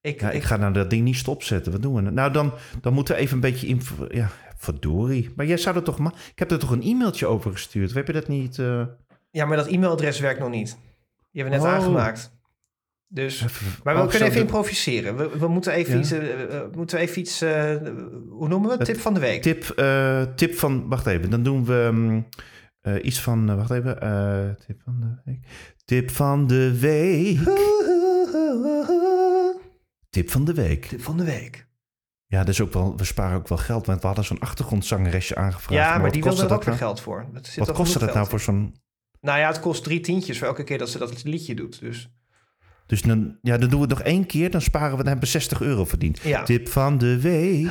Ik, Ja, ik ga nou dat ding niet stopzetten. Wat doen we? nou? Nou, dan, dan moeten we even een beetje... Ja, verdorie. Maar jij zou er toch... Ma ik heb er toch een e-mailtje over gestuurd? Heb je dat niet... eh, Ja, maar dat e-mailadres werkt nog niet. Die hebben we net Oh. aangemaakt. Dus, maar we oh, kunnen even de improviseren. We, we moeten even Ja. iets... eh, eh, moeten we even iets eh, hoe noemen we het? Tip van de week. Tip, eh, tip van... Wacht even. Dan doen we mm, eh, iets van... eh, wacht even. eh, tip van de week. Tip van de week. Tip van de week. Tip van de week. Ja, dat is ook wel, we sparen ook wel geld. Want we hadden zo'n achtergrondzangeresje aangevraagd. Ja, maar die wilde er ook weer nou? geld voor. Dat zit Wat kostte dat nou voor zo'n... Nou ja, het kost drie tientjes voor elke keer dat ze dat liedje doet. Dus Dus dan, ja, dan doen we het nog één keer. Dan sparen we, dan hebben we 60 euro verdiend. ja. Tip van de week.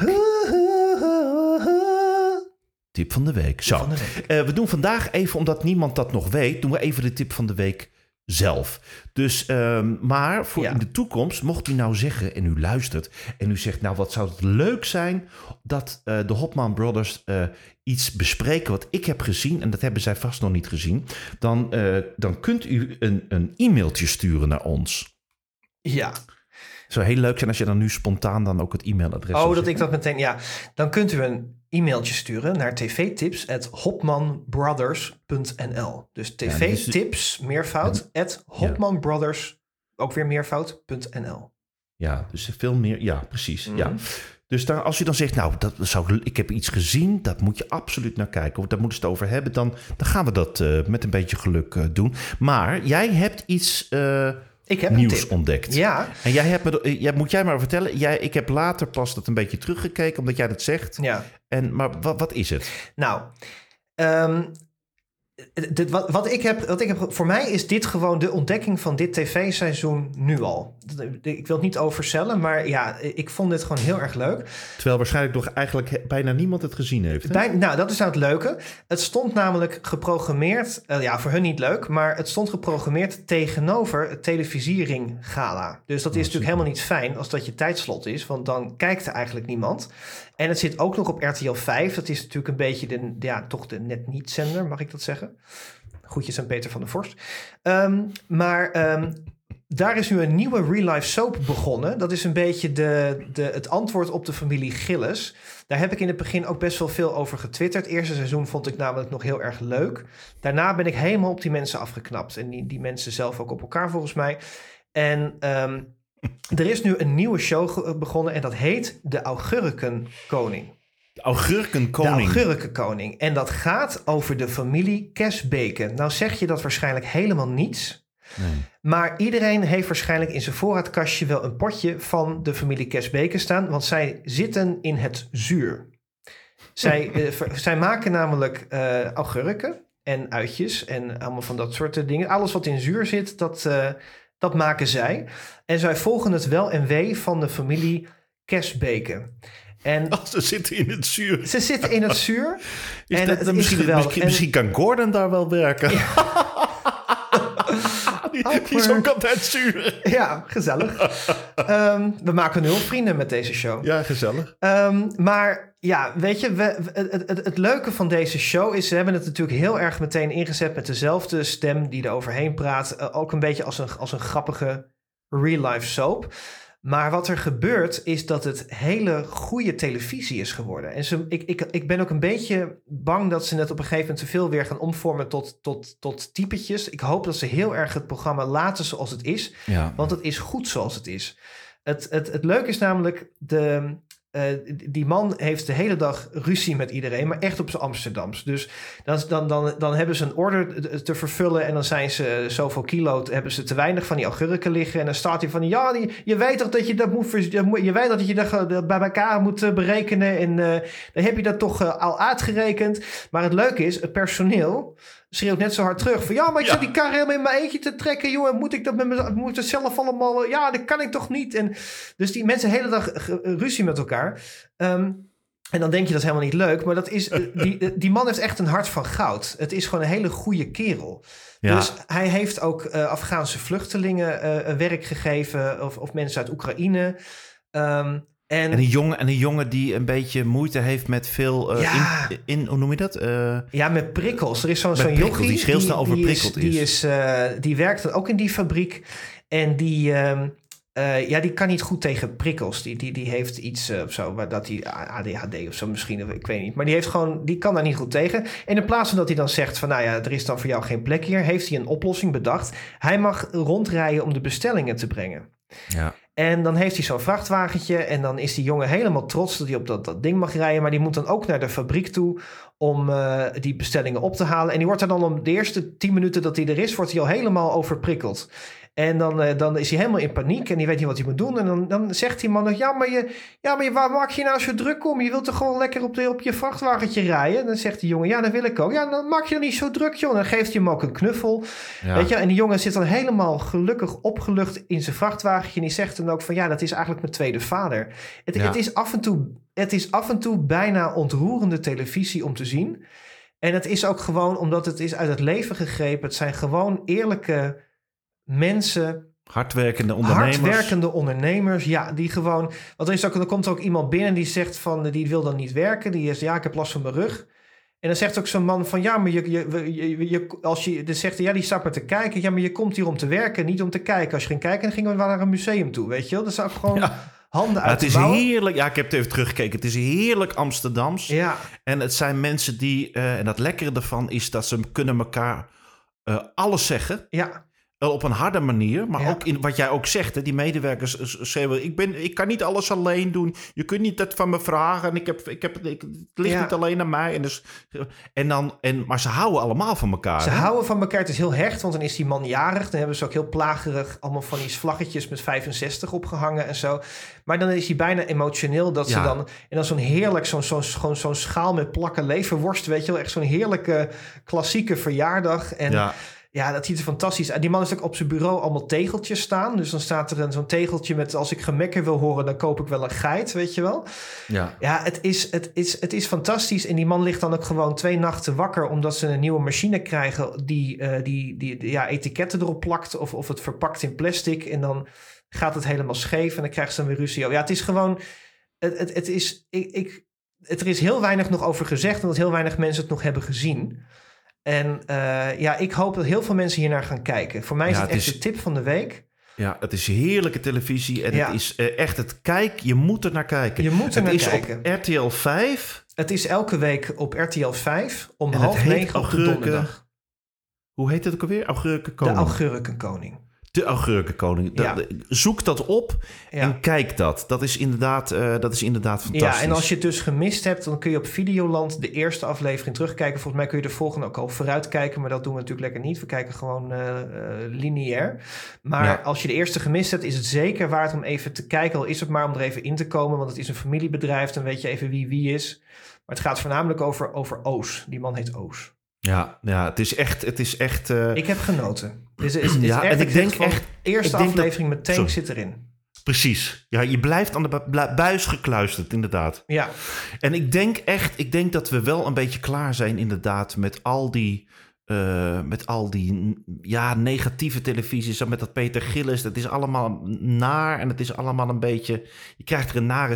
Tip van de week. Zo. van de week. Eh, we doen vandaag even, omdat niemand dat nog weet, doen we even de tip van de week zelf. Dus, ehm, maar voor Ja. in de toekomst, mocht u nou zeggen en u luistert en u zegt, nou wat zou het leuk zijn dat eh, de Hopman Brothers eh, iets bespreken wat ik heb gezien en dat hebben zij vast nog niet gezien, dan, eh, dan kunt u een, een e-mailtje sturen naar ons. Ja. Zou heel leuk zijn als je dan nu spontaan dan ook het e-mailadres Oh, dat ik dat meteen... Ja, dan kunt u een e-mailtje sturen naar tvtips.hopmanbrothers.nl. Dus tvtips, meervoud, at hopmanbrothers, ook weer meervoud.nl. Ja, dus veel meer. Ja, precies. Mhm. Ja. Dus dan, als je dan zegt, nou, dat zou, ik heb iets gezien, dat moet je absoluut naar kijken. Of daar moeten ze het over hebben. Dan, dan gaan we dat eh, met een beetje geluk eh, doen. Maar jij hebt iets eh, Ik heb nieuws ontdekt. Ja, En jij hebt me, eh, moet jij maar vertellen. Jij, ik heb later pas dat een beetje teruggekeken, omdat jij dat zegt. ja. En, maar wat, wat is het? Nou, ehm, dit, wat, wat, ik heb, wat ik heb, voor mij is dit gewoon de ontdekking van dit tv-seizoen nu al. Dat- Ik wil het niet overcellen, maar ja, ik vond dit gewoon heel erg leuk. Terwijl waarschijnlijk nog eigenlijk bijna niemand het gezien heeft. Bij, nou, dat is nou het leuke. Het stond namelijk geprogrammeerd, eh, ja, voor hun niet leuk, maar het stond geprogrammeerd tegenover het televisiering gala. Dus dat is natuurlijk helemaal niet fijn als dat je tijdslot is, want dan kijkt er eigenlijk niemand. En het zit ook nog op RTL 5. Dat is natuurlijk een beetje de, ja, toch de net niet zender, mag ik dat zeggen? Groetjes aan Peter van der Vorst. Ehm, maar ehm, daar is nu een nieuwe real-life soap begonnen. Dat is een beetje de, de, het antwoord op de familie Gillis. Daar heb ik in het begin ook best wel veel over getwitterd. Eerste seizoen vond ik namelijk nog heel erg leuk. Daarna ben ik helemaal op die mensen afgeknapt. En die, die mensen zelf ook op elkaar volgens mij. En ehm, er is nu een nieuwe show ge- begonnen en dat heet De Augurkenkoning. De Augurkenkoning. De Augurkenkoning. En dat gaat over de familie Kesbeken. Nou zeg je dat waarschijnlijk helemaal niets. Nee. Maar iedereen heeft waarschijnlijk in zijn voorraadkastje wel een potje van de familie Kesbeken staan. Want zij zitten in het zuur. Zij, eh, ver- zij maken namelijk eh augurken en uitjes en allemaal van dat soort dingen. Alles wat in zuur zit, dat, eh, dat maken zij. En zij volgen het wel en wee van de familie Kesbeken. En Oh, ze zitten in het zuur. ze zitten in het zuur. Is en dat, het is misschien, geweldig. misschien, En- misschien kan Gordon daar wel werken. die, die is altijd zuur. Ja, gezellig. Ehm, we maken nul vrienden met deze show. Ja, gezellig. Ehm, maar ja, weet je, we, het, het, het leuke van deze show is... ze hebben het natuurlijk heel erg meteen ingezet... met dezelfde stem die er overheen praat. Eh, ook een beetje als een, als een grappige real-life soap. Maar wat er gebeurt is dat het hele goede televisie is geworden. En ze, ik, ik, ik ben ook een beetje bang dat ze net op een gegeven moment te veel weer gaan omvormen tot, tot, tot typetjes. Ik hoop dat ze heel erg het programma laten zoals het is. Ja. Want het is goed zoals het is. Het, het, het leuke is namelijk, de, eh, die man heeft de hele dag ruzie met iedereen, maar echt op zijn Amsterdams. Dus dan, dan, dan, dan hebben ze een order te vervullen en dan zijn ze zoveel kilo, hebben ze te weinig van die augurken liggen. En dan staat hij van, ja, je weet toch dat je dat moet, je weet dat je dat bij elkaar moet eh, berekenen en eh, dan heb je dat toch eh, al uitgerekend. Maar het leuke is, het personeel schreeuwt net zo hard terug van, ja, maar ik Ja. zit die kar helemaal in mijn eentje te trekken, jongen, moet ik dat met me, moet het zelf allemaal, ja, dat kan ik toch niet. En dus die mensen de hele dag ge- ruzie met elkaar. Ehm, en dan denk je dat is helemaal niet leuk. Maar dat is, eh, die, eh, die man heeft echt een hart van goud. Het is gewoon een hele goede kerel. Ja. Dus hij heeft ook eh, Afghaanse vluchtelingen eh, werk gegeven. Of, of mensen uit Oekraïne. Ehm, en, En een jongen, en een jongen die een beetje moeite heeft met veel... eh, Ja. in, in, hoe noem je dat? Eh, ja, met prikkels. Er is zo'n zo'n jochie. die heel snel overprikkeld die is. Die, is, eh, die werkt dan ook in die fabriek. En die... ehm, eh, ja, die kan niet goed tegen prikkels. Die, die, die heeft iets eh, of zo, waar dat hij ADHD of zo misschien, of ik weet niet. Maar die heeft gewoon, die kan daar niet goed tegen. En in plaats van dat hij dan zegt van, nou ja, er is dan voor jou geen plek hier, heeft hij een oplossing bedacht. Hij mag rondrijden om de bestellingen te brengen. ja. En dan heeft hij zo'n vrachtwagentje en dan is die jongen helemaal trots dat hij op dat, dat ding mag rijden. Maar die moet dan ook naar de fabriek toe om eh, die bestellingen op te halen. En die wordt er dan om de eerste tien minuten dat hij er is, wordt hij al helemaal overprikkeld. En dan, eh, dan is hij helemaal in paniek en die weet niet wat hij moet doen. En dan, dan zegt die man nog, ja maar, je, ja, maar je, waar maak je nou zo druk om? Je wilt toch gewoon lekker op, de, op je vrachtwagentje rijden? En dan zegt die jongen, ja dat wil ik ook. Ja, dan maak je dan niet zo druk joh. En dan geeft hij hem ook een knuffel. Ja. Weet je, en die jongen zit dan helemaal gelukkig opgelucht in zijn vrachtwagentje. En die zegt dan ook van ja, dat is eigenlijk mijn tweede vader. Het, Ja. het, is, af en toe, het is af en toe bijna ontroerende televisie om te zien. En het is ook gewoon omdat het is uit het leven gegrepen. Het zijn gewoon eerlijke mensen, Hardwerkende ondernemers. hardwerkende ondernemers. Ja, die gewoon. Want er, is ook, er komt ook iemand binnen die zegt van die wil dan niet werken. Die is ja, ik heb last van mijn rug. En dan zegt ook zo'n man van ja, maar je, je, je, je- als je dan zegt hij, ja, die staat maar te kijken. Ja, maar je komt hier om te werken, niet om te kijken. Als je ging kijken, dan gingen we naar een museum toe, weet je wel? Dat ook gewoon Ja. handen Ja, uit het is heerlijk. Ja, ik heb het even teruggekeken. Het is heerlijk Amsterdams. Ja, En het zijn mensen die... eh, en dat lekkere ervan is dat ze kunnen elkaar eh, alles zeggen. ja, Wel op een harde manier, maar Ja. ook in wat jij ook zegt. Hè, die medewerkers eh, zeggen: ik, ben, ik kan niet alles alleen doen. Je kunt niet dat van me vragen. En ik heb, ik heb, ik, het ligt Ja. niet alleen aan mij. En dus, en dan, en, maar ze houden allemaal van elkaar. ze hè? houden van elkaar. Het is heel hecht, want dan is die man jarig. Dan hebben ze ook heel plagerig allemaal van die vlaggetjes met 65 opgehangen en zo. Maar dan is hij bijna emotioneel dat ze dan... En dan zo'n heerlijk, zo'n zo'n gewoon zo'n schaal met plakken leverworst, weet je wel. Echt zo'n heerlijke klassieke verjaardag. En ja. Dat ziet er fantastisch uit. Die man heeft ook op zijn bureau allemaal tegeltjes staan. Dus dan staat er zo'n tegeltje met... als ik gemekker wil horen, dan koop ik wel een geit, weet je wel. Ja. Ja, het is, het, is, het is fantastisch. En die man ligt dan ook gewoon twee nachten wakker... omdat ze een nieuwe machine krijgen... die, eh, die, die ja, etiketten erop plakt... Of, of het verpakt in plastic. En dan gaat het helemaal scheef... en dan krijgen ze dan weer ruzie. Ja, het is gewoon... Het, het, het is... Ik, ik, het, er is heel weinig nog over gezegd... omdat heel weinig mensen het nog hebben gezien... En eh, ja, ik hoop dat heel veel mensen hier naar gaan kijken. Voor mij is Ja, het echt is- de tip van de week. ja, het is heerlijke televisie. En Ja. het is eh, echt het kijk. Je moet er naar kijken. Je moet er het naar is kijken. op RTL 5. Het is elke week op RTL 5 om En half negen op de donderdag. Hoe heet het ook alweer? De Augurkenkoning. De Augurkenkoning. Ja. Zoek dat op Ja. en kijk dat. Dat is inderdaad, eh, dat is inderdaad fantastisch. Ja, en als je het dus gemist hebt, dan kun je op Videoland de eerste aflevering terugkijken. Volgens mij kun je de volgende ook al vooruit kijken, maar dat doen we natuurlijk lekker niet. We kijken gewoon eh, eh, lineair. Maar Ja. als je de eerste gemist hebt, is het zeker waard om even te kijken. Al is het maar om er even in te komen, want het is een familiebedrijf. Dan weet je even wie wie is. Maar het gaat voornamelijk over, over Oos. Die man heet Oos. Ja, ja, het is echt... Het is echt eh, Ik heb genoten. Het is, is Ja, echt, en ik denk echt- Eerste dat- aflevering meteen Sorry. zit erin. Precies. Ja, je blijft aan de bu- buis gekluisterd, inderdaad. Ja, En ik denk echt, ik denk dat we wel een beetje klaar zijn, inderdaad, met al die, eh, met al die ja, negatieve televisies. Met dat Peter Gillis, dat is allemaal naar en het is allemaal een beetje. Je krijgt er een nare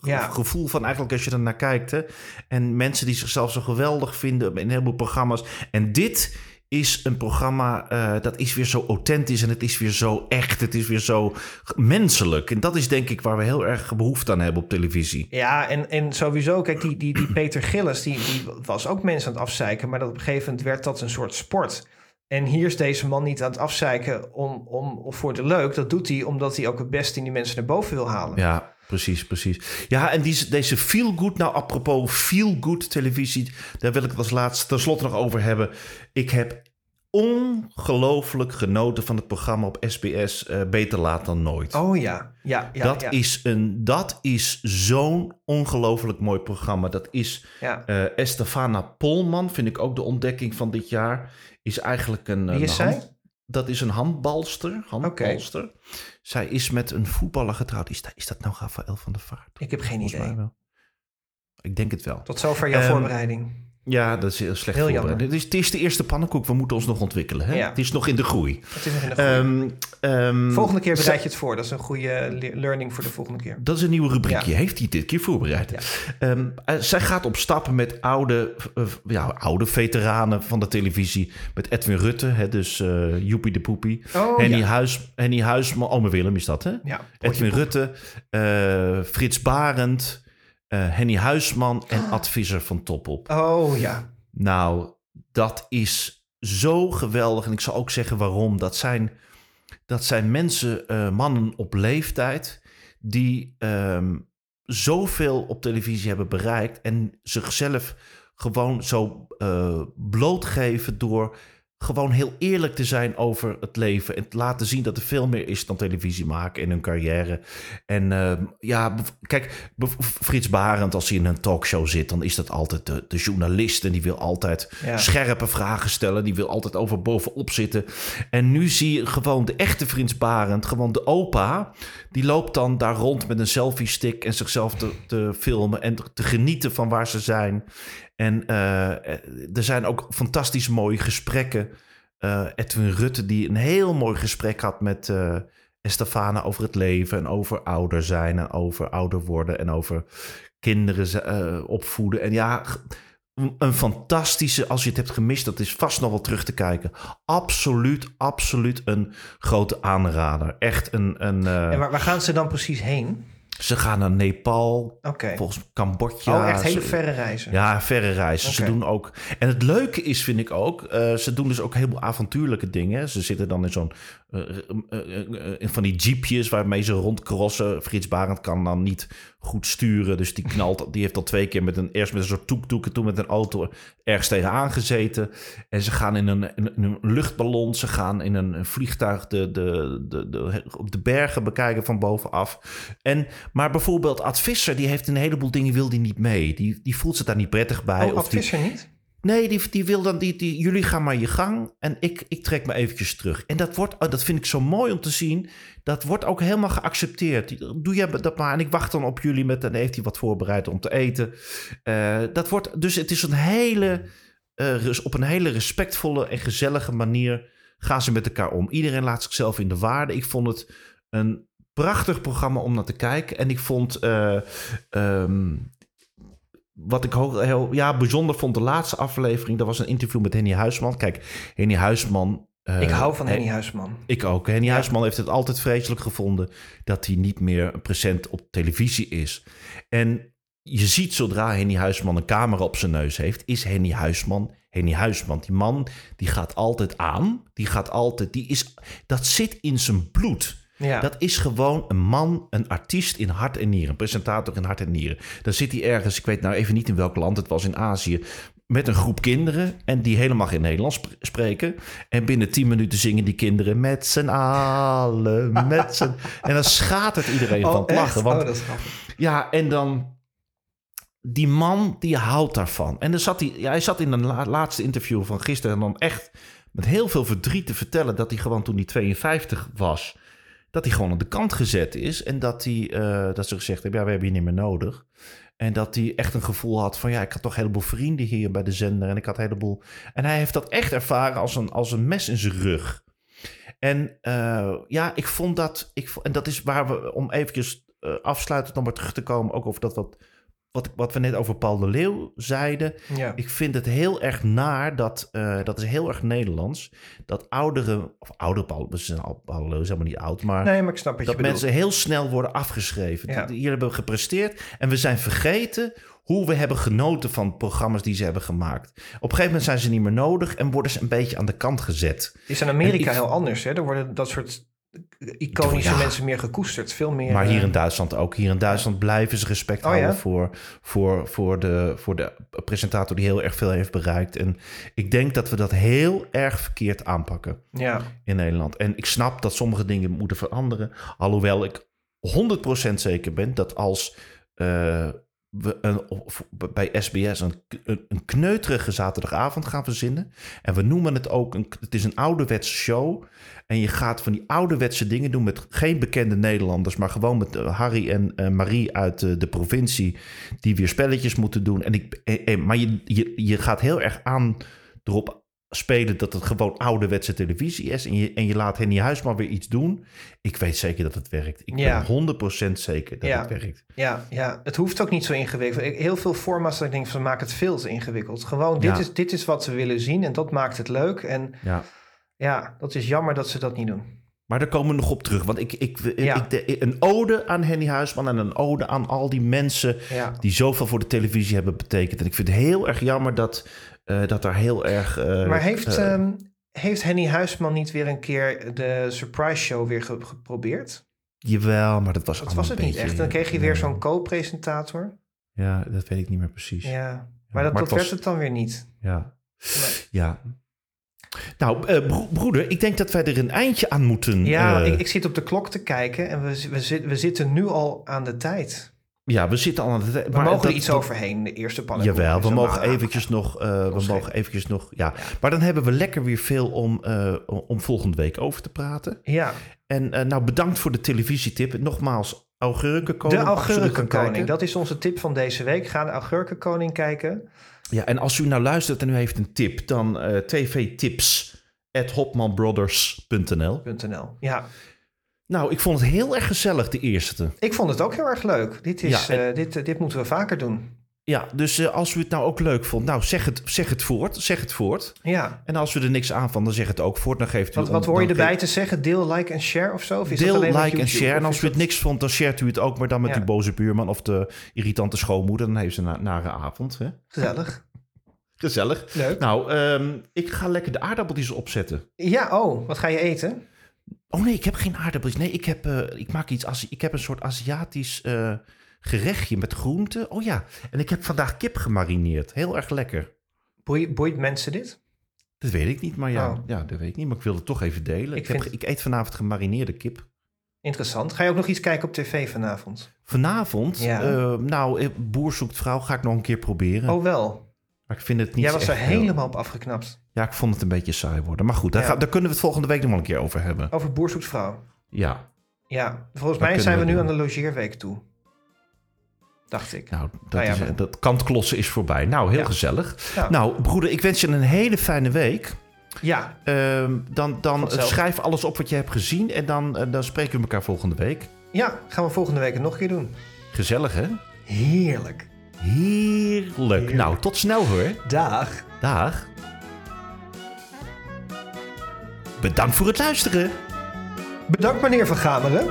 Ja. gevoel van eigenlijk als je er naar kijkt. Hè? En mensen die zichzelf zo geweldig vinden in een heleboel programma's. En dit is een programma eh, dat is weer zo authentisch en het is weer zo echt. Het is weer zo menselijk. En dat is denk ik waar we heel erg behoefte aan hebben op televisie. Ja, en, en sowieso, kijk, die, die, die Peter Gillis, die, die was ook mensen aan het afzeiken, maar dat op een gegeven moment werd dat een soort sport. En hier is deze man niet aan het afzeiken om, om, of voor de leuk. Dat doet hij omdat hij ook het beste in die mensen naar boven wil halen. Ja, precies, precies. Ja, en die, deze feel good, nou apropos feel good televisie, daar wil ik het als laatste tenslotte nog over hebben. Ik heb ongelooflijk genoten van het programma op SBS eh, Beter Laat Dan Nooit. Oh ja, ja, ja. dat, ja. Is een, dat is zo'n ongelooflijk mooi programma. Dat is Ja. eh Estefana Polman, vind ik ook de ontdekking van dit jaar. Is eigenlijk een. Wie een is hand- zij? Dat is een handbalster. handbalster. Zij is met een voetballer getrouwd. Is dat, is dat nou Rafael van der Vaart? Ik heb geen Volgens idee. Ik denk het wel. Tot zover jouw Ehm, voorbereiding. Ja, dat is heel slecht Heel jammer. Het is, het is de eerste pannenkoek. We moeten ons nog ontwikkelen. Hè? Ja. Het is nog in de groei. Het is nog in de groei. Ehm, ehm, Volgende keer bereid je het voor. Dat is een goede le- learning voor de volgende keer. Dat is een nieuwe rubriekje. Ja. Heeft hij dit keer voorbereid? Ja. Ehm, eh, zij gaat op stappen met oude, eh, ja, oude veteranen van de televisie. Met Edwin Rutte, hè, dus eh Joepie de Poepie. Oh, Henny. Huis, Henny Huisman, Ome Willem is dat, hè? Edwin Rutte, Frits Barend, Henny Huisman en Ad Visser van Topop. Oh ja. Nou, dat is zo geweldig. En ik zal ook zeggen waarom. Dat zijn, dat zijn mensen, eh, mannen op leeftijd, die ehm, zoveel op televisie hebben bereikt en zichzelf gewoon zo eh, blootgeven door gewoon heel eerlijk te zijn over het leven en te laten zien dat er veel meer is dan televisie maken in hun carrière. En ehm, ja, kijk, Frits Barend, als hij in een talkshow zit, dan is dat altijd de, de journalist en die wil altijd Ja. scherpe vragen stellen, die wil altijd over bovenop zitten. En nu zie je gewoon de echte Frits Barend, gewoon de opa, die loopt dan daar rond met een selfie stick en zichzelf te, te filmen en te genieten van waar ze zijn. En eh, er zijn ook fantastisch mooie gesprekken. Eh, Edwin Rutte, die een heel mooi gesprek had met eh Estefana over het leven en over ouder zijn en over ouder worden en over kinderen eh, opvoeden. En ja, een- fantastische, als je het hebt gemist, dat is vast nog wel terug te kijken. Absoluut, absoluut een grote aanrader. Echt een. een eh, En waar, waar gaan ze dan precies heen? Ze gaan naar Nepal, Oké. volgens Cambodja. oh, echt hele verre reizen. ja, verre reizen. Ze doen ook. En het leuke is, vind ik ook, eh, ze doen dus ook heel veel avontuurlijke dingen. Ze zitten dan in zo'n. Eh, eh, eh, van die jeepjes waarmee ze rondcrossen. Frits Barend kan dan niet goed sturen. Dus die knalt. Die heeft al twee keer met een. Eerst met een soort toektoek en toen met een auto ergens tegenaan gezeten. En ze gaan in een, in een luchtballon. Ze gaan in een, vliegtuig de, de, de, de, op de bergen bekijken van bovenaf. En, maar bijvoorbeeld Ad Visser, die heeft een heleboel dingen wil die niet mee. Die, die voelt zich daar niet prettig bij. Oh, of niet? Nee, die, wil dan, die, jullie gaan maar je gang en ik, ik trek me eventjes terug. En dat, wordt, oh, dat vind ik zo mooi om te zien. Dat wordt ook helemaal geaccepteerd. Doe jij dat maar en ik wacht dan op jullie met, en heeft hij wat voorbereid om te eten. Eh, dat wordt, dus het is een hele, eh, op een hele respectvolle en gezellige manier gaan ze met elkaar om. Iedereen laat zichzelf in de waarde. Ik vond het een prachtig programma om naar te kijken. En ik vond... eh, ehm, wat ik ho- heel ja, bijzonder vond, de laatste aflevering, dat was een interview met Henny Huisman. Kijk, Henny Huisman. eh, Ik hou van Henny Huisman. Ik ook. Henny Huisman heeft het altijd vreselijk gevonden dat hij niet meer present op televisie is. En je ziet zodra Henny Huisman een camera op zijn neus heeft, is Henny Huisman Henny Huisman. Die man die gaat altijd aan. Die gaat altijd. Die is, dat zit in zijn bloed. Ja. Dat is gewoon een man, een artiest in hart en nieren. Een presentator in hart en nieren. Dan zit hij ergens, ik weet nou even niet in welk land, het was in Azië. Met een groep kinderen en die helemaal geen Nederlands sp- spreken. En binnen tien minuten zingen die kinderen met z'n allen, met z'n... En dan schatert iedereen van het echt? lachen. Want Oh, dat is grappig. ja, en dan die man die houdt daarvan. En dan zat hij, ja, hij zat in een la- laatste interview van gisteren en dan echt met heel veel verdriet te vertellen dat hij gewoon toen hij 52 was, dat hij gewoon aan de kant gezet is en dat hij eh, dat ze gezegd hebben, ja, we hebben je niet meer nodig. En dat hij echt een gevoel had van ja, ik had toch een heleboel vrienden hier bij de zender en ik had een heleboel. En hij heeft dat echt ervaren als een, als een mes in zijn rug. En eh, ja, ik vond dat. Ik, en dat is waar we om eventjes eh afsluitend nog maar terug te komen, ook over dat wat wat, wat we net over Paul de Leeuw zeiden. Ja. Ik vind het heel erg naar dat, eh, dat is heel erg Nederlands, dat ouderen, of oudere Paul, we zijn al, Paul de Leeuw is helemaal niet oud, maar Nee, maar ik snap dat bedoelt. mensen heel snel worden afgeschreven. Ja. Hier hebben we gepresteerd en we zijn vergeten hoe we hebben genoten van programma's die ze hebben gemaakt. Op een gegeven moment zijn ze niet meer nodig en worden ze een beetje aan de kant gezet. Is in Amerika ik- heel anders. Hè? Er worden dat soort iconische Ja. mensen meer gekoesterd. Veel meer. Maar hier eh, in Duitsland ook. Hier in Duitsland blijven ze respect Oh, houden ja? voor, voor, voor, de, voor de presentator die heel erg veel heeft bereikt. En ik denk dat we dat heel erg verkeerd aanpakken Ja, in Nederland. En ik snap dat sommige dingen moeten veranderen. Alhoewel ik 100% zeker ben dat als eh, we bij SBS een, een, kneuterige zaterdagavond gaan verzinnen. En we noemen het ook, een, het is een ouderwetse show. En je gaat van die ouderwetse dingen doen met geen bekende Nederlanders, maar gewoon met eh, Harry en eh, Marie uit eh, de provincie, die weer spelletjes moeten doen. En ik, maar je, je, je gaat heel erg aan erop spelen dat het gewoon ouderwetse televisie is. En je, en je laat Henny Huisman weer iets doen. Ik weet zeker dat het werkt. Ik Ja. ben 100% zeker dat Ja. het werkt. ja, ja, het hoeft ook niet zo ingewikkeld. Ik- Heel veel formats dat ik denk van maken het veel te ingewikkeld. Gewoon, dit, Ja. is, dit is wat we willen zien en dat maakt het leuk. En Ja. ja, dat is jammer dat ze dat niet doen. Maar daar komen we nog op terug. Want ik, ik, Ja. ik, de- een ode aan Henny Huisman en een ode aan al die mensen Ja. die zoveel voor de televisie hebben betekend. En ik vind het heel erg jammer dat, eh, dat daar heel erg... eh, Maar heeft, eh, ehm, heeft Henny Huisman niet weer een keer de surprise show weer ge- geprobeerd? Jawel, maar dat was Dat was het niet echt. Dan kreeg je weer zo'n co-presentator. Ja, dat weet ik niet meer precies. Ja, maar dat, maar dat was- werd het dan weer niet. Ja. Ja. Nou, bro- broeder, ik denk dat wij er een eindje aan moeten. Ja, ik, ik zit op de klok te kijken en we, we, we zitten nu al aan de tijd. Ja, we zitten al aan het... We mogen er iets overheen, de eerste pannenkoek. Jawel, we mogen eventjes nog... eh, we mogen eventjes nog... Ja. maar dan hebben we lekker weer veel om, eh, om volgende week over te praten. Ja, En eh, nou, bedankt voor de televisietip. Nogmaals, Augurkenkoning. de augurkenkoning. Dat is onze tip van deze week. Ga de augurkenkoning kijken. Ja, en als u nou luistert en u heeft een tip, dan tvtips.hopmanbrothers.nl. .nl. Ja, Nou, ik vond het heel erg gezellig, de eerste. ik vond het ook heel erg leuk. Dit, is, Ja, en- eh, dit, dit moeten we vaker doen. Ja, dus eh, als u het nou ook leuk vond, nou zeg het, zeg het voort. Zeg het voort. Ja. En als u er niks aan van, dan zeg het ook voort. Dan geeft u Wat, wat hoor je erbij te zeggen? Deel, like en share of zo? Of is dat Deel, like en share. En als u het niks vond, dan shared u het ook. Maar dan met Ja. die boze buurman of de irritante schoonmoeder. Dan heeft ze een na- nare avond. Hè? Gezellig. Gezellig. Leuk. Nou, ehm, ik ga lekker de aardappeltjes opzetten. Ja, oh, wat ga je eten? Oh nee, ik heb geen aardappeltjes. Nee, ik, heb, eh, ik maak iets. Azi- ik heb een soort Aziatisch eh, gerechtje met groenten. Oh ja, en ik heb vandaag kip gemarineerd. Heel erg lekker. Boeit, boeit mensen dit? Dat weet ik niet, maar ja, Oh. ja, dat weet ik niet. Maar ik wilde het toch even delen. Ik Ik, heb, vind- ik eet vanavond gemarineerde kip. Interessant. Ga je ook nog iets kijken op tv vanavond? Vanavond, Ja. eh, nou, Boer zoekt vrouw ga ik nog een keer proberen. Oh, wel. Maar ik vind het niet Jij was er helemaal op afgeknapt. Ja, ik vond het een beetje saai worden. Maar goed, daar, Ja. ga- daar kunnen we het volgende week nog wel een keer over hebben. Over Boer zoekt vrouw. Ja, Ja, volgens Dat mij zijn we nu aan de logeerweek toe. Dacht ik. nou, dat, Nou ja, is, maar- dat kantklossen is voorbij. Nou, heel Ja. gezellig. Nou, broeder, ik wens je een hele fijne week. Ja, Ehm, dan dan Vanzelf. schrijf alles op wat je hebt gezien en dan, eh, dan spreken we elkaar volgende week. ja, gaan we volgende week nog een keer doen. Gezellig, hè? Heerlijk. Heerlijk. Nou, tot snel hoor. Dag. Dag. Bedankt voor het luisteren. Bedankt meneer Van Gameren.